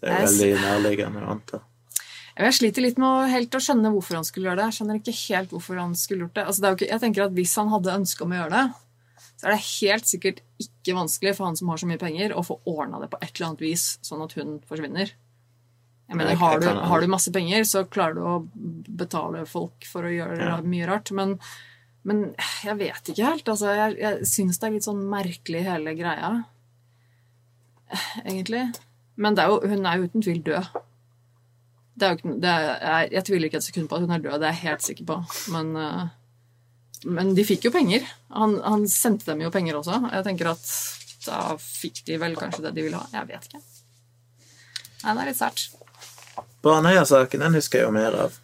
det er Jeg veldig nærliggende å anta. Jeg sliter litt med helt å skjønne hvorfor han skulle gjøre det. Jeg skjønner ikke helt hvorfor han skulle gjort det. Altså, det ikke, jeg tenker at Hvis han hadde ønske om å gjøre det, så er det helt sikkert ikke vanskelig for han som har så mye penger, å få ordna det på et eller annet vis, sånn at hun forsvinner. Jeg mener, har du, har du masse penger, så klarer du å betale folk for å gjøre Ja. mye rart. Men, men jeg vet ikke helt. Altså, jeg jeg syns det er litt sånn merkelig, hele greia. Egentlig. Men det er jo, hun er jo uten tvil død. Er jo er, jeg, tviler ikke et sekund på at hun er død, det er jeg helt sikker på. Men, eh, men de fikk jo penger. Han, han sendte dem jo penger også. Jeg tenker at da fikk de vel kanskje det de ville ha. Jeg vet ikke. Nei, det er litt sært. Baneheia-saken den husker jeg jo mer av.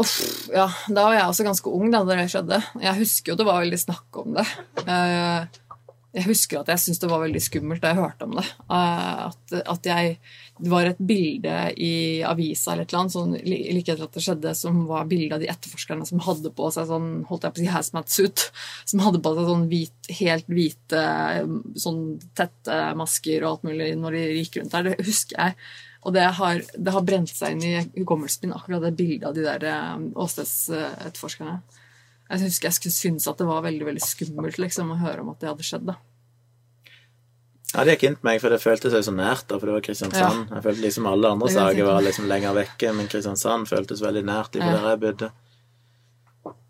Uff, ja, da var jeg også ganske ung da det skjedde. Jeg husker jo det var veldig snakk om det. Eh, Jeg husker at jeg syntes det var veldig skummelt da jeg hørte om det. Eh, At, at jeg Det var et bilde i avisa eller et eller annet sånn, like etter at det skjedde, som var bilde av de etterforskerne som hadde på seg sånn holdt jeg på å si hazmat-suit. Som hadde på seg sånn hvit, helt hvite, sånn tette masker og alt mulig når de gikk rundt der. Det husker jeg. Og det har, det har brent seg inn i hukommelsen min, akkurat det bildet av de der åstedsetterforskerne. åstedsetterforskerne. Jeg husker jeg synes at det var veldig veldig skummelt liksom, å høre om at det hadde skjedd. da. Ja, Det gikk inn på meg, for det føltes så nært, da, for det var Kristiansand. Jeg følte liksom alle andre saker var liksom lenger vekke, men Kristiansand føltes veldig nært i Ja. der jeg bodde.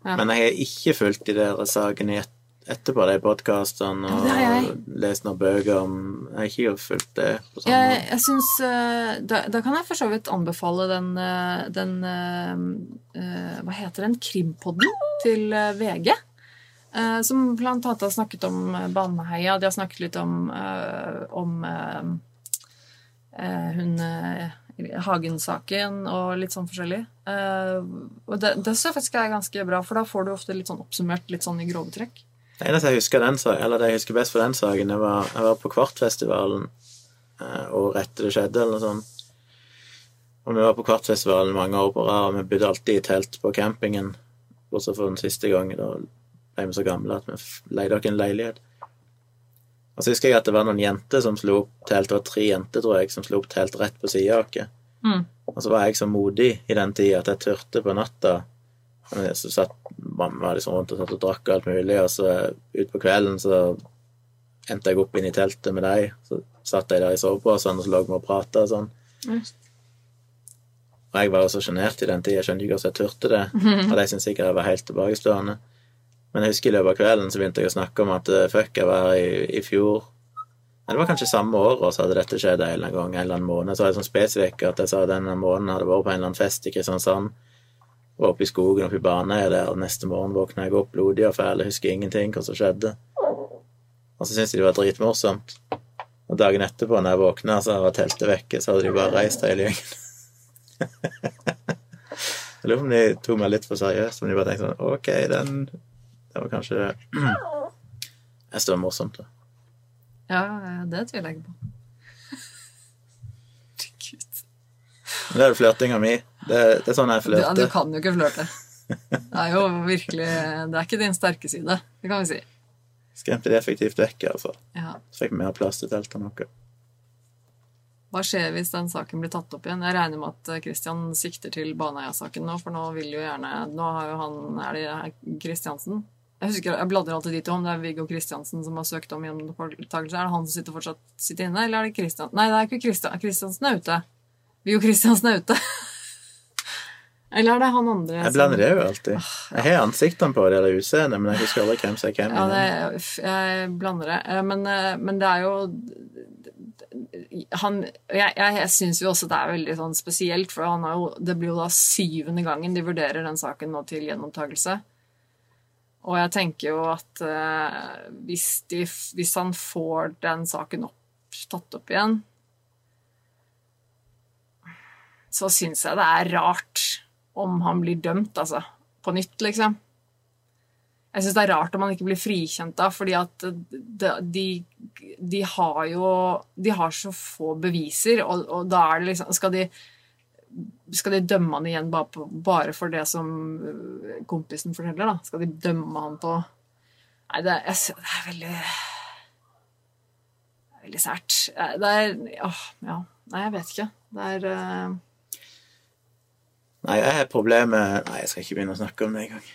Ja. Men jeg har ikke fulgt de der sakene et etterpå, de podkastene, Ja, og lest noen bøker om Jeg har ikke fulgt det på samme Jeg, jeg synes, eh, da, da kan jeg for så vidt anbefale den, eh, den eh, Hva heter den? Krimpodden til VG. Som blant annet har snakket om eh, Baneheia. De har snakket litt om, om hun Hagen-saken og litt sånn forskjellig. Uh, og det, det syns jeg faktisk er ganske bra, for da får du ofte litt sånn oppsummert litt sånn i grove trekk. Det eneste jeg husker den, eller det jeg husker best for den saken, det var jeg var på Kvartfestivalen året etter det skjedde, eller noe sånt. Og vi var på Kvartfestivalen mange år på rad, og vi bodde alltid i telt på campingen. Bortsett fra den siste gangen, da ble vi så gamle at vi leide oss en leilighet. Og så husker jeg at det var noen jenter som slo opp telt, det var tre jenter, tror jeg, som slo opp telt rett på sida av oss. Mm. Og så var jeg så modig i den tida at jeg turte på natta Så satt mamma liksom rundt og satt og drakk og alt mulig, og så utpå kvelden så endte jeg opp inn i teltet med deg. Så satt jeg der i soveposen, og så lå vi og prata og sånn. Mm. Og jeg var jo så sjenert i den tida, jeg skjønte ikke hvordan jeg turte det. <laughs> Og de syntes sikkert jeg var helt tilbakestående. Men jeg husker i løpet av kvelden så begynte jeg å snakke om at eh, fuck, jeg var her i, i fjor det var kanskje samme år, og så hadde dette skjedd en eller annen gang, en eller annen måned. Så var det sånn spesifikk at jeg sa at denne måneden hadde vært på en eller annen fest i Kristiansand. Var oppe i skogen oppe i Baneheia der, og neste morgen våkna jeg opp blodig og fæl, husker ingenting hva som skjedde. Og så syntes de det var dritmorsomt. Og dagen etterpå, når jeg våkna, så var teltet vekke, så hadde de bare reist hele gjengen. <laughs> jeg lurer på om de tok meg litt for seriøst, om de bare tenkte sånn OK, den Det var kanskje <clears throat> Jeg synes det var morsomt, da. Ja, det tviler jeg på. <laughs> Gud. Men det er jo flørtinga mi. Det, det er sånn jeg Du, ja, du kan jo ikke flørte. Det er jo virkelig Det er ikke din sterke side, det kan vi si. Skremte det effektivt vekk, iallfall. Ja. Så fikk vi mer plass til teltet enn noe. Hva skjer hvis den saken blir tatt opp igjen? Jeg regner med at Kristian sikter til Baneheia-saken nå, for nå vil jo gjerne Nå har jo han Er det Kristiansen? Jeg husker, jeg bladrer alltid dit om det er Viggo Kristiansen som har søkt om gjenopptakelse. Er det han som sitter fortsatt sitter inne, eller er det Kristian? Nei, det er ikke Kristian. Kristiansen er ute. Viggo Kristiansen er ute. Eller er det han andre Jeg blander det jo alltid. Jeg har ansiktene på det eller utseendet, men jeg husker aldri hvem som er hvem. Ja, det, jeg blander det. Eh, Men, eh, men det er jo han, jeg, jeg, syns jo også det er veldig sånn spesielt, for han har jo, det blir jo da syvende gangen de vurderer den saken nå til gjenopptakelse. Og jeg tenker jo at eh, hvis, de, hvis han får den saken opp, tatt opp igjen, så syns jeg det er rart om han blir dømt, altså. På nytt, liksom. Jeg syns det er rart om han ikke blir frikjent da, fordi at de, de, har jo De har så få beviser, og, og da er det liksom Skal de, skal de dømme han igjen bare, på, bare, for det som kompisen forteller, da? Skal de dømme han på Nei, det, jeg, det er veldig Veldig sært. Det er Åh, ja. Nei, jeg vet ikke. Det er uh... Nei, jeg har problemer Nei, jeg skal ikke begynne å snakke om det engang.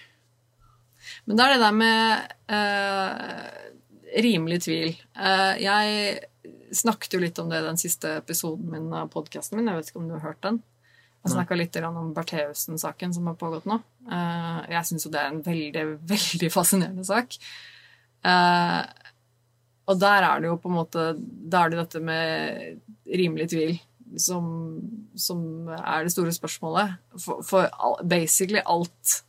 Men det er det der med uh, rimelig tvil. Uh, jeg snakket jo litt om det i den siste episoden min av podkasten min. Jeg vet ikke om du har hørt den? Jeg snakka litt om Bertheussen-saken som har pågått nå. Uh, jeg syns jo det er en veldig, veldig fascinerende sak. og der er det jo på en måte Da er det dette med rimelig tvil som, som er det store spørsmålet. For, for basically alt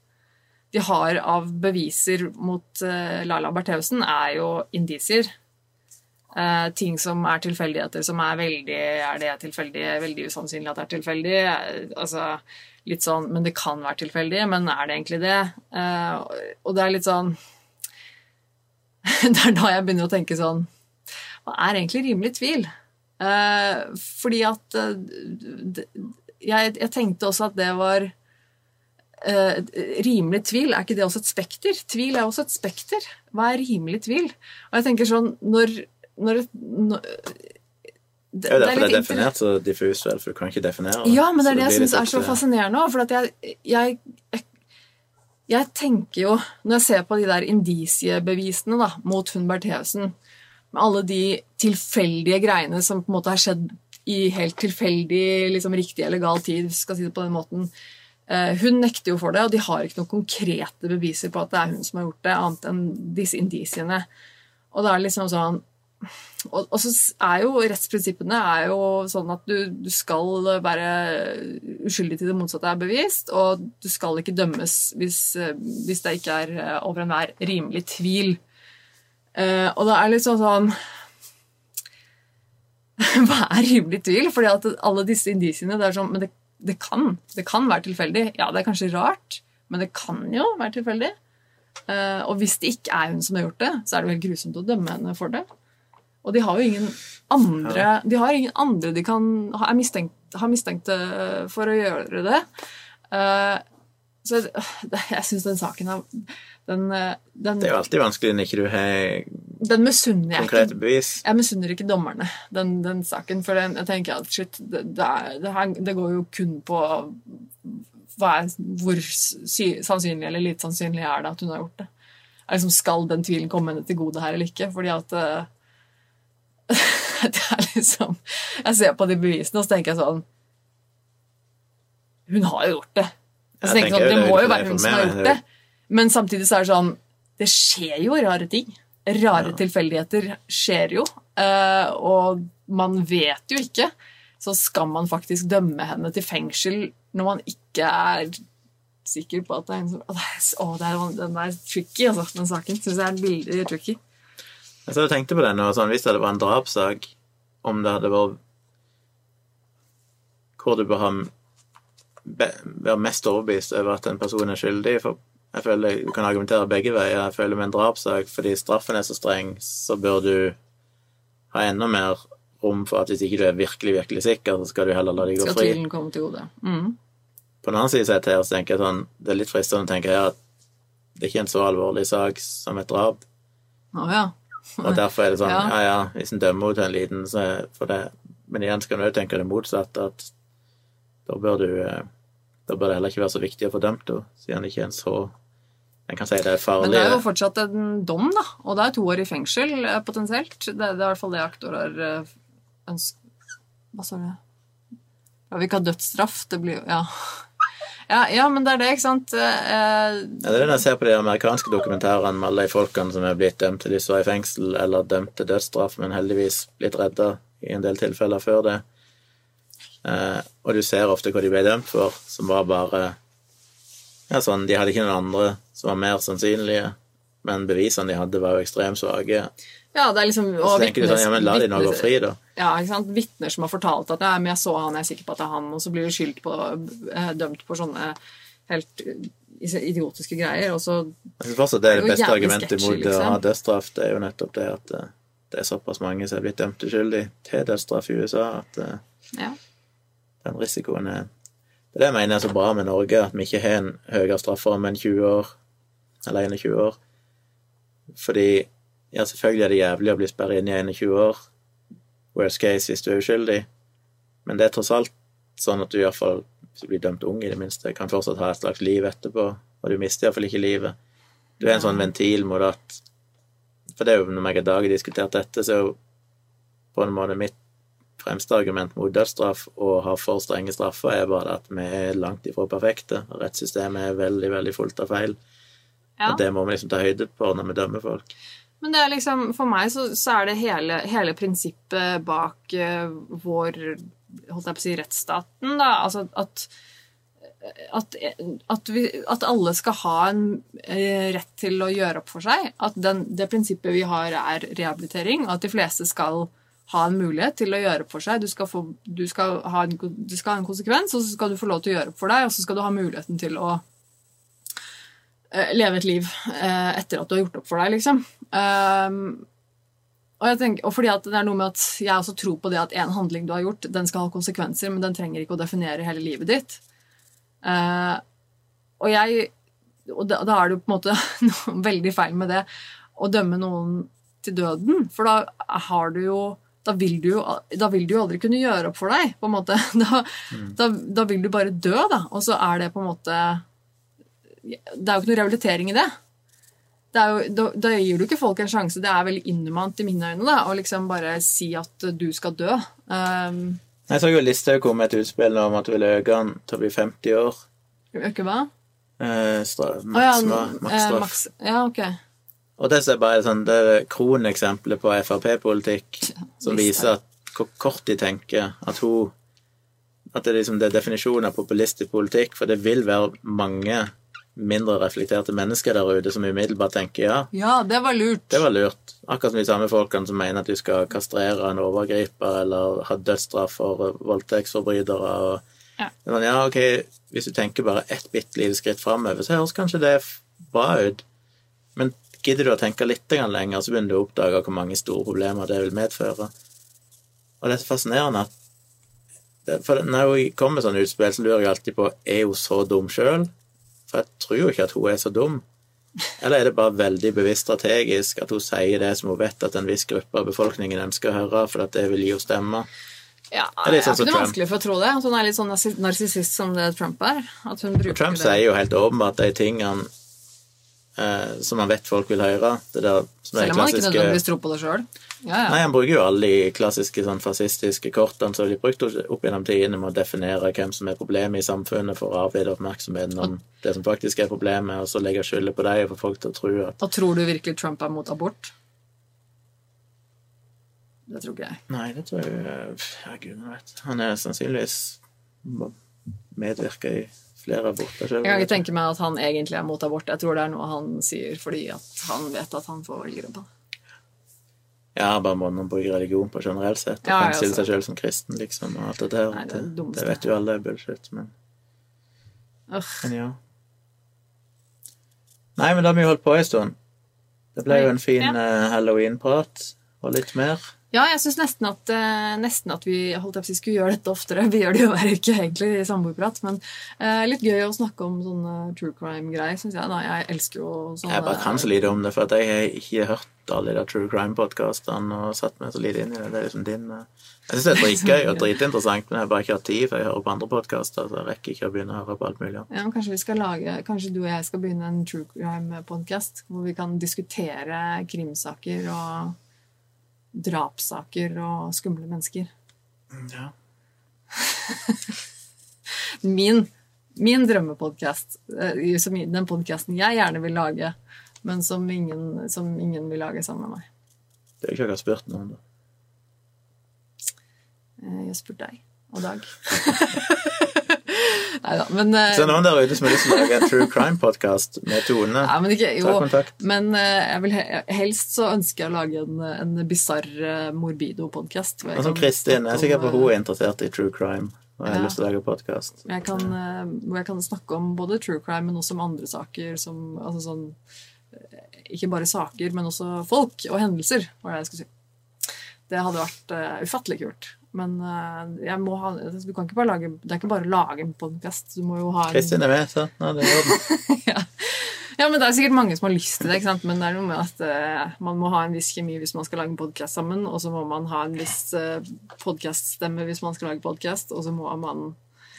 de har av beviser mot uh, Laila Bertheussen, er jo indisier. Uh, ting som er tilfeldigheter, som er veldig Er det tilfeldig? Veldig usannsynlig at det er tilfeldig. Uh, altså litt sånn Men det kan være tilfeldig, men er det egentlig det? og det er litt sånn <laughs> Det er da jeg begynner å tenke sånn Hva er egentlig rimelig tvil? Fordi at jeg, jeg tenkte også at det var Uh, rimelig tvil, er ikke det også et spekter? Tvil er også et spekter. Hva er rimelig tvil? Og jeg tenker sånn Når, når, når det, det er derfor det er, definert så diffust, vel, for du kan ikke definere Ja, men det er det jeg syns er så fascinerende òg. For at jeg, jeg, jeg, jeg, tenker jo, når jeg ser på de der indisiebevisene mot hun Bertheussen, med alle de tilfeldige greiene som på en måte har skjedd i helt tilfeldig, liksom riktig eller gal tid, skal si det på den måten Eh, hun nekter jo for det, og de har ikke noen konkrete beviser på at det er hun som har gjort det, annet enn disse indisiene. Og det er liksom sånn og, så er jo rettsprinsippene er jo sånn at du, du, skal være uskyldig til det motsatte er bevist, og du skal ikke dømmes hvis, hvis det ikke er eh, over enhver rimelig tvil. Uh, og det er litt sånn sånn <laughs> Hva er rimelig tvil? Fordi at alle disse indisiene det er sånn, Men det det kan. Det kan være tilfeldig. Ja, det er kanskje rart, men det kan jo være tilfeldig. Uh, og hvis det ikke er hun som har gjort det, så er det vel grusomt å dømme henne for det. Og de har jo ingen andre De har ingen andre de kan ha mistenkt, ha mistenkt for å gjøre det. Uh, så jeg, jeg syns den saken er den, den, Det er jo alltid vanskelig når ikke du har den jeg Konkrete bevis. Jeg misunner ikke dommerne den, den saken, for den, jeg tenker at shit, det, det, er, det, her, det, går jo kun på er, hvor sy, sannsynlig eller lite sannsynlig er det at hun har gjort det. Er liksom, skal den tvilen komme henne til gode her eller ikke? Fordi at uh, <laughs> det er liksom Jeg ser på de bevisene, og så tenker jeg sånn Hun har jo gjort det. Tenker jeg sånn, det må jo være hun som har gjort det. Men samtidig så er det sånn Det skjer jo rare ting. Rare ja. tilfeldigheter skjer jo, eh, og man vet jo ikke. Så skal man faktisk dømme henne til fengsel når man ikke er sikker på at det er en som Å, oh, den er tricky, altså, den saken. Syns jeg er veldig tricky. Jeg så tenkte på det nå, sånn, Hvis det var en drapssak, om det hadde vært Hvor du bør ha være mest overbevist over at en person er skyldig. For jeg føler Du kan argumentere begge veier. Jeg føler med en drapssak, fordi straffen er så streng, så bør du ha enda mer rom for at hvis ikke du er virkelig, virkelig sikker, så skal du heller la deg gå fri. Skal tvilen komme til gode. Mm. På den annen side så tenker jeg sånn, det er litt fristende å tenke her at det er ikke en så alvorlig sak som et drap. Oh, ja. og derfor er det sånn, <laughs> ja ja, hvis en dømmer til en liten, så for det Men igjen skal en òg tenke det motsatte, at da bør du eh, da bør det heller ikke være så viktig å få dømt henne, siden ikke en så en kan si det er farlig. Men det er jo fortsatt en dom, da. Og det er to år i fengsel eh, potensielt. Det, det er i hvert fall det aktor har eh, ønsket Hva sa du? Ja, vi ikke ha dødsstraff. Det blir jo ja. ja. ja. men det er det, ikke sant? Eh, ja, det er det jeg ser på de amerikanske dokumentarene med alle de folkene som er blitt dømt til de står i fengsel eller dømt til dødsstraff, men heldigvis blitt redda i en del tilfeller før det. Eh, og du ser ofte hva de ble dømt for, som var bare ja, sånn, De hadde ikke noen andre som var mer sannsynlige, men bevisene de hadde, var jo ekstremt svake. Ja, det er liksom Og så tenker du sånn, ja, men la de nå gå fri, da. Ja, ikke sant. Vitner som har fortalt at ja, men jeg så han, jeg er sikker på at det er han, og så blir du skyldt på, eh, dømt på sånne helt idiotiske greier, og så Jeg synes fortsatt det er det beste argumentet sketchy, mot å liksom. ha dødsstraff. Det er jo nettopp det at eh, det er såpass mange som er blitt dømt uskyldig til dødsstraff i USA, at eh, ja. Den risikoen er Det er det jeg mener er så bra med Norge, at vi ikke har en høyere strafferamme enn 20 år, eller 21 år. Fordi ja, selvfølgelig er det jævlig å bli sperret inn i 21 år, worst case hvis du er uskyldig, men det er tross alt sånn at du iallfall, hvis du blir dømt ung i det minste, kan fortsatt ha et slags liv etterpå, og du mister iallfall ikke livet. Du er en sånn ventil mot at For det er jo når jeg og Dag har diskutert dette, så er jo på en måte mitt fremste argument mot dødsstraff og ha for strenge straffer, er bare at vi er langt ifra perfekte. Rettssystemet er veldig, veldig fullt av feil. ja. Og det må vi liksom ta høyde på når vi dømmer folk. Men det er liksom, for meg så, så er det hele, hele prinsippet bak uh, vår holdt jeg på å si, rettsstaten, da. Altså at, at, at, vi, at alle skal ha en uh, rett til å gjøre opp for seg. At den, det prinsippet vi har, er rehabilitering. Og at de fleste skal ha en mulighet til å gjøre opp for seg. Du skal, få, du skal, en, du skal ha en konsekvens, og så skal du få lov til å gjøre opp for deg, og så skal du ha muligheten til å eh, leve et liv eh, etter at du har gjort opp for deg, liksom. Um, og, tenker, og fordi at det er noe med at jeg også tror på det at en handling du har gjort, den skal ha konsekvenser, men den trenger ikke å definere hele livet ditt. Eh, og jeg Og da, da er det jo på en måte <laughs> noe veldig feil med det å dømme noen til døden, for da har du jo da vil, du da vil du jo aldri kunne gjøre opp for deg, på en måte. <laughs> Da, da, da vil du bare dø, da. Og så er det på en måte Det er jo ikke noe rehabilitering i det. det jo, da, da gir du ikke folk en sjanse. Det er veldig inhumant i mine øyne da, å liksom bare si at du skal dø. Um, Jeg så jo Listhaug kom med et utspill om at du ville øke den til å bli 50 år. Øke hva? Eh, stra, Oh, ja, eh, maks. Ja, ok. Og det er bare sånn, det er kroneksempelet på Frp-politikk som viser at, hvor kort de tenker. At hun At det liksom det er definisjonen av populistisk politikk, for det vil være mange mindre reflekterte mennesker der ute som umiddelbart tenker ja, Ja, det var lurt. det var lurt. Akkurat som de samme folkene som mener at du skal kastrere en overgriper eller ha dødsstraff for voldtektsforbrytere. og Ja. Sånn, ja, ok, Hvis du tenker bare ett bitte lite skritt framover, så høres kanskje det bra ut. Men gidder du å tenke litt lenger, så begynner du å oppdage hvor mange store problemer det vil medføre. Og det er så fascinerende at det, for Når hun kommer med sånne utspill, så lurer jeg alltid på er hun så dum sjøl. For jeg tror jo ikke at hun er så dum. Eller er det bare veldig bevisst strategisk at hun sier det som hun vet at en viss gruppe av befolkningen ønsker å høre, for at det vil gi henne stemme? Ja, er litt jeg sånn er ikke noe vanskelig for å tro det. At hun er litt sånn narsi- narsissist som det Trump er. Trump det. sier jo helt åpenbart de tingene eh, som man vet folk vil høre. Det der som Selv om han ikke nødvendigvis tror på det sjøl. Ja, ja. Nei, han bruker jo alle de klassiske sånn fascistiske kortene som blir brukt opp gjennom tidene med å definere hvem som er problemet i samfunnet, for å avlede oppmerksomheten om det som faktisk er problemet, og så legge skylda på deg og få folk til å tro at Og tror du virkelig Trump er mot abort? Det tror ikke jeg. Nei, det tror jeg Ja, gud vet. Han er sannsynligvis medvirka i flere aborter selv. Jeg kan ikke tenke meg at han egentlig er mot abort. Jeg tror det er noe han sier fordi han vet at han får det. Ja, bare må man bruke religion på generelt sett, og Ja, fremstille seg sjøl som kristen, liksom, og alt det der. Nei, det det det, vet jo alle er bullshit, men, Ugh. men ja. Nei, men da har vi holdt på en stund. Det ble jo en fin Ja. eh, halloween-prat, og litt mer. Ja, jeg syns nesten, eh, nesten at vi si, skulle gjøre dette oftere. Vi gjør det jo hver uke, egentlig, i samboerprat. Men eh, litt gøy å snakke om sånne true crime-greier, syns jeg. da. Jeg elsker jo sånne Jeg bare kan så lite om det, for jeg har ikke hørt alle de true crime-podkastene og satt meg så lite inn i det. Det er liksom din eh, Jeg syns det er dritgøy og <laughs> dritinteressant, men jeg har bare ikke hatt tid, for jeg hører på andre podkaster, så jeg rekker ikke å begynne å høre på alt mulig. Ja, men kanskje vi skal lage, kanskje du og jeg skal begynne en true crime-podkast hvor vi kan diskutere krimsaker og drapssaker og skumle mennesker. Ja. <laughs> Min, min drømmepodkast, eh, den podkasten jeg gjerne vil lage, men som ingen, som ingen vil lage sammen med meg. Det er jo ikke akkurat spurt noen, da. Jeg har spurt deg og Dag. <laughs> Nei da, men eh, Så noen der ute som har lyst til å lage en true crime-podkast med Tone, Nei, men ikke, ta kontakt. men eh, vil he helst så ønsker jeg å lage en, en bisarr eh, morbido-podkast. Som Kristin, jeg er sikker på at hun er interessert i true crime. Og jeg har Ja. lyst til å lage podkast. Eh, hvor jeg kan snakke om både true crime, men også om andre saker. Som, altså sånn, eh, ikke bare saker, men også folk og hendelser, var det jeg skulle si. Det hadde vært uh, ufattelig kult. Men eh, jeg må ha, du kan ikke bare lage, det er ikke bare å lage en podkast. Du må jo ha Kristin er med, så Ja, det er <laughs> ja. ja, men det er sikkert mange som har lyst til det, ikke sant? men det er noe med at uh, man må ha en viss kjemi hvis man skal lage en podkast sammen, og så må man ha en viss uh, podkaststemme hvis man skal lage podkast, og så må man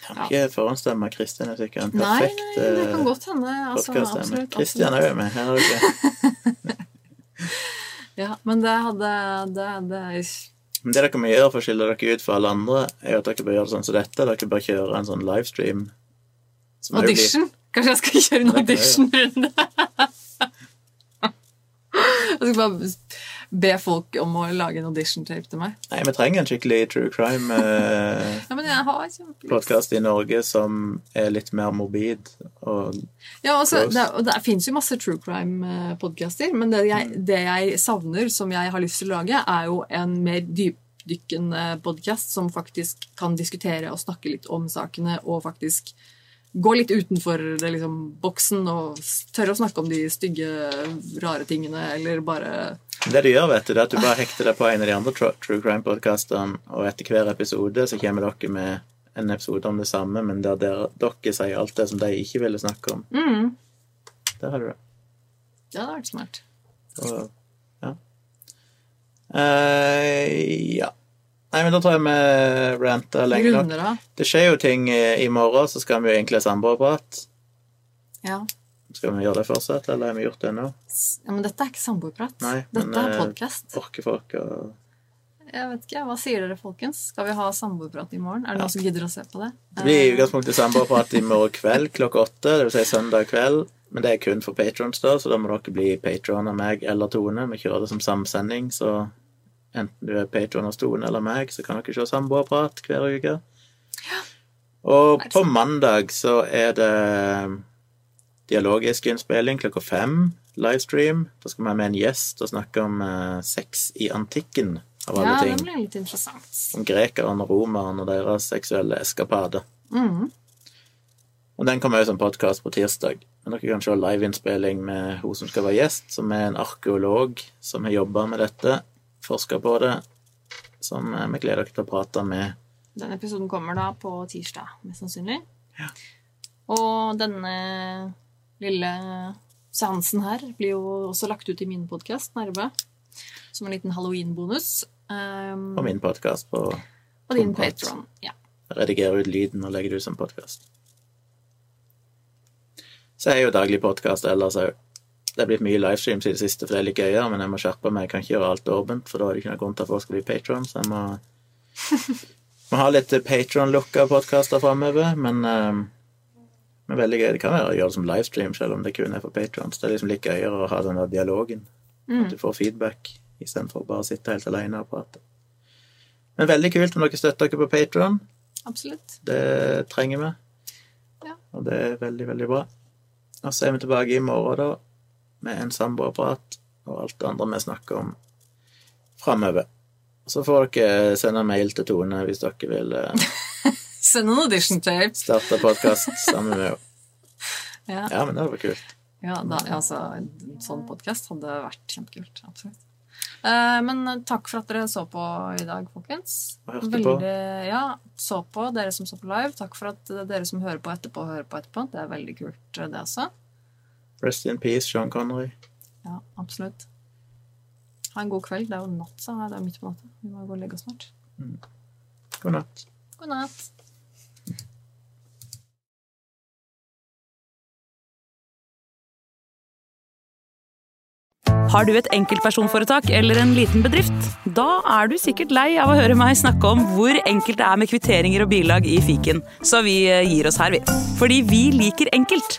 Kan ikke forhåndsstemme Kristin er sikkert en Nei, perfekt nei, det kan eh, godt hende. Altså, absolutt, er jo med. Her er du ikke. <laughs> Ja, men det hadde det, det, Men det dere må gjøre for å skille dere ut for alle andre, er at dere bør gjøre det sånn som dette. Dere bør kjøre en sånn livestream. er blir- Audition? Kanskje jeg skal kjøre en audition-runde? <laughs> jeg skal bare be folk om å lage en audition-tape til meg. Nei, vi trenger en skikkelig true crime-podkast <laughs> Ja, har kjempelyst. i Norge som er litt mer morbid. Og Ja, altså, det, det finnes jo masse true crime-podcaster, men det jeg, det jeg savner, som jeg har lyst til å lage, er jo en mer dypdykkende podkast som faktisk kan diskutere og snakke litt om sakene, og faktisk gå litt utenfor det, liksom, boksen og tørre å snakke om de stygge, rare tingene, eller bare det du gjør, vet du, det er at du bare hekter deg på en av de andre true crime-podkastene, og etter hver episode så kommer dere med en episode om det samme, men der dere, dere sier alt det som de ikke ville snakke om. mm, Der har du det. Ja, Det hadde vært smart. Og, ja. Uh, ja. Nei, men da tror jeg vi ranta lenge nok. Runder av. Det skjer jo ting i i morgen, så skal vi jo egentlig ha samboerprat. Ja. Skal vi gjøre det fortsatt, eller har vi gjort det nå? Ja. Men dette er ikke samboerprat. Nei, Dette men, er eh, podkast. Orker folk å Jeg vet ikke, Hva sier dere, folkens? Skal vi ha samboerprat i morgen? Er det noen som gidder å se på det? Det blir i Eh, utgangspunktet samboerprat i morgen kveld klokka åtte, det vil si søndag kveld. Men det er kun for patrons, da, så da må dere bli patron av meg eller Tone. Vi kjører det som samsending, så enten du er patron hos Tone eller meg, så kan dere se samboerprat hver uke. Ja. Og på mandag så er det dialogisk innspilling klokka fem. Livestream. Da skal vi ha med en gjest og snakke om eh, sex i antikken, av alle Ja, det blir litt interessant. Om grekerne og romerne og deres seksuelle eskapader. Mhm. Og den kommer jo som podkast på tirsdag. Men dere kan se liveinnspilling med hun som skal være gjest, som er en arkeolog som har jobba med dette, forska på det, som vi gleder dere til å prate med. Den episoden kommer da på tirsdag, mest sannsynlig. Ja. Og denne lille seansen her blir jo også lagt ut i min podkast, Nerve. Som en liten halloween-bonus. Um, På min podkast på og din. Patron. Ja. Redigerer ut lyden og legger det ut som podkast. Så er jo daglig podkast ellers òg. Det er blitt mye livestreams i det siste, for det er litt gøyere, men jeg må skjerpe meg. Jeg kan ikke gjøre alt åpent, for da er det ikke noen grunn til at folk skal bli patron, så jeg må, <laughs> må ha litt patron-lukka podkaster framover, men um, men veldig gøy. Det kan være å gjøre det som livestream, selv om det kun er for patrons. Det er liksom litt gøyere å ha den der dialogen. At du får feedback istedenfor bare å sitte helt alene og prate. Men veldig kult om dere støtter dere på Patron. Absolutt. Det trenger vi. Ja. Og det er veldig, veldig bra. Og så er vi tilbake i morgen, da, med en samboerprat og alt det andre vi snakker om framover. Så får dere sende mail til Tone hvis dere vil eh, <laughs> Send en audition tape. starte podkast sammen med henne. <laughs> Ja, Ja, men det hadde vært kult. ja da, altså, en sånn podkast hadde vært kjempekult. Absolutt. Eh, men takk for at dere så på i dag, folkens. Og hørte på. Ja, så på, dere som så på live. Takk for at dere som hører på etterpå, hører på etterpå. Det er veldig kult, det også. Rest in peace, Sean Connery. Ja, absolutt. Ha en god kveld. Det er jo natt, sa jeg. Det er midt på natta. Vi må gå og legge oss snart. God natt. God natt. Har du et enkeltpersonforetak eller en liten bedrift? Da er du sikkert lei av å høre meg snakke om hvor enkelt det er med kvitteringer og bilag i fiken, så vi eh, gir oss her, vi. Fordi vi liker enkelt.